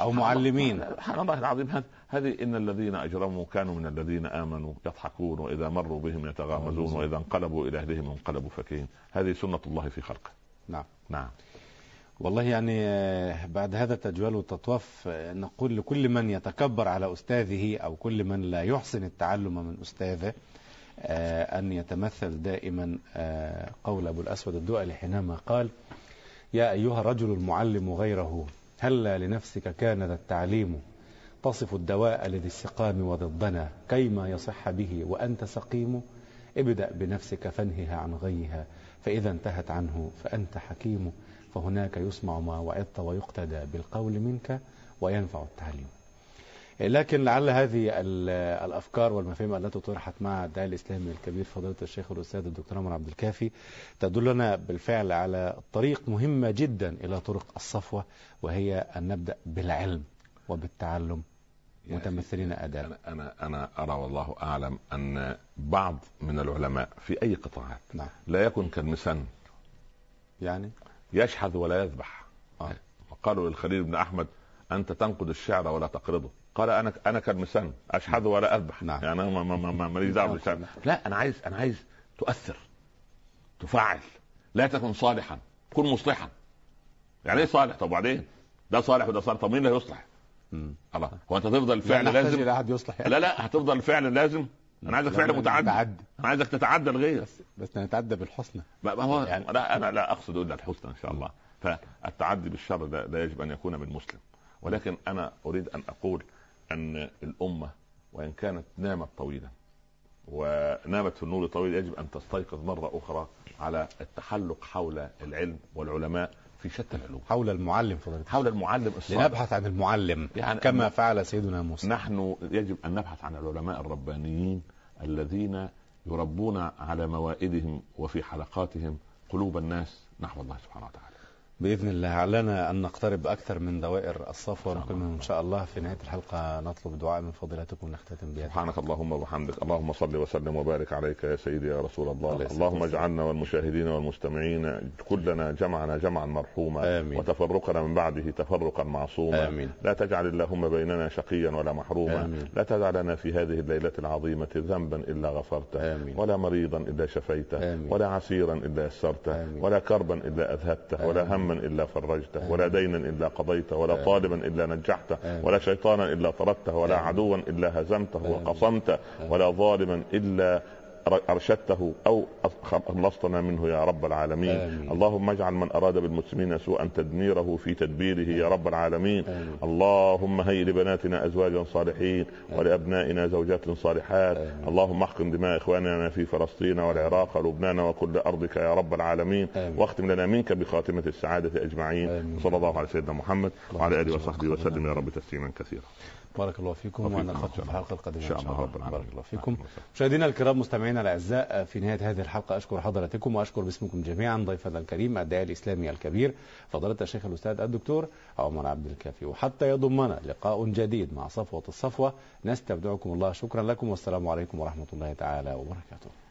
أو معلمين. سبحان الله العظيم هذا هذه إن الذين أجرموا كانوا من الذين آمنوا يضحكون وإذا مروا بهم يتغامزون وإذا انقلبوا إلى أهلهم انقلبوا فكين هذه سنة الله في خلقه. نعم. نعم. والله يعني آه، بعد هذا التجوال والتطواف آه، نقول لكل من يتكبر على أستاذه أو كل من لا يحسن التعلم من أستاذه. أن يتمثل دائما آه، قول أبو الأسود الدؤلي حينما قال يا أيها الرجل المعلم غيره هلا لنفسك كان ذا التعليم تصف الدواء لذي السقام وضدنا كيما يصح به وأنت سقيم؟ ابدأ بنفسك فانهها عن غيها فإذا انتهت عنه فأنت حكيم فهناك يسمع ما وعظت ويقتدى بالقول منك وينفع التعليم. لكن لعل هذه ال- الأفكار والمفاهيم التي طرحت مع الداعي الإسلامي الكبير فضيلة الشيخ الأستاذ الدكتور عمر عبد الكافي تدلنا بالفعل على طريق مهمه جدا إلى طرق الصفوة وهي أن نبدأ بالعلم وبالتعلم متمثلين اداب أنا أنا أنا أرى والله أعلم أن بعض من العلماء في أي قطاعات نعم. لا يكن كالمسن. يعني؟ يشحذ ولا يذبح. آه. قالوا للخليل بن أحمد أنت تنقد الشعر ولا تقرضه. قال أنا أنا كالمسن أشحذ ولا أذبح. نعم. يعني أنا ما- ما- ما- ما- ماليش دعوة بالشعر لا أنا عايز أنا عايز تؤثر. تفعل لا تكن صالحا. كن مصلحا. يعني إيه صالح؟ طب وبعدين؟ ده صالح وده صالح. طب مين اللي هيصلح. الله. هو أنت تفضل لا فعل نحتاج لازم؟ إلى احد يصلح. يعني. لا لا هتفضل فعل لازم؟ أنا عايزك لا، فعل لا، متعدي. أنا عايزك تتعدى الغير. بس بس نتعدى بالحسنى. ما هو يعني- لا أنا لا أقصد إلا الحسنى إن شاء الله. فالتعدي بالشر لا, لا يجب أن يكون من مسلم ولكن أنا أريد أن أقول أن الأمة وإن كانت نامت طويلا ونامت في النور طويل يجب أن تستيقظ مرة أخرى على التحلق حول العلم والعلماء في شتى العلوم. حول المعلم فضيلة حول المعلم الصالح. لنبحث عن المعلم يعني كما فعل سيدنا موسى. نحن يجب أن نبحث عن العلماء الربانيين الذين يربون على موائدهم وفي حلقاتهم قلوب الناس نحو الله سبحانه وتعالى. بإذن الله علنا أن نقترب أكثر من دوائر الصفوة ونكون إن شاء الله في نهاية الحلقة نطلب دعاء من فضيلتكم ونختتم بها سبحانك اللهم وبحمدك اللهم صل وسلم وبارك عليك يا سيدي يا رسول الله اللهم. اجعلنا والمشاهدين والمستمعين كلنا جمعنا جمعا مرحوما آمين. وتفرقنا من بعده تفرقا معصوما آمين. لا تجعل اللهم بيننا شقيا ولا محروما آمين. لا تجعل لنا في هذه الليلة العظيمة ذنبا إلا غفرته آمين. ولا مريضا إلا شفيته آمين. ولا عسيرا إلا يسرته آمين. ولا كربا إلا أذهبته ولا آمين. هما إلا فرجته. ولا دينا إلا قضيته ولا. طالبا إلا نجحته. ولا شيطانا إلا طردته ولا. عدوا إلا هزمته. وقصمته ولا ظالما إلا أرشدته أو خلصتنا منه يا رب العالمين آمين. اللهم اجعل من أراد بالمسلمين سوءا تدميره في تدبيره يا رب العالمين آمين. اللهم هيئ لبناتنا أزواجا صالحين ولأبنائنا زوجات صالحات آمين. اللهم احقن دماء إخواننا في فلسطين والعراق ولبنان وكل أرضك يا رب العالمين آمين. واختم لنا منك بخاتمة السعادة أجمعين آمين. صلى الله على سيدنا محمد وعلى آله وصحبه وسلم يا رب تسليما كثيرا بارك الله فيكم ونلقاكم في الحلقة القادمة إن شاء الله رب العالمين. بارك الله فيكم. مشاهدينا الكرام مستمعينا الأعزاء في نهاية هذه الحلقة أشكر حضراتكم وأشكر باسمكم جميعا ضيفنا الكريم الداعي الإسلامي الكبير فضيلة الشيخ الأستاذ الدكتور عمر عبد الكافي. وحتى يضمنا لقاء جديد مع صفوة الصفوة. نستودعكم الله. شكرا لكم والسلام عليكم ورحمة الله تعالى وبركاته.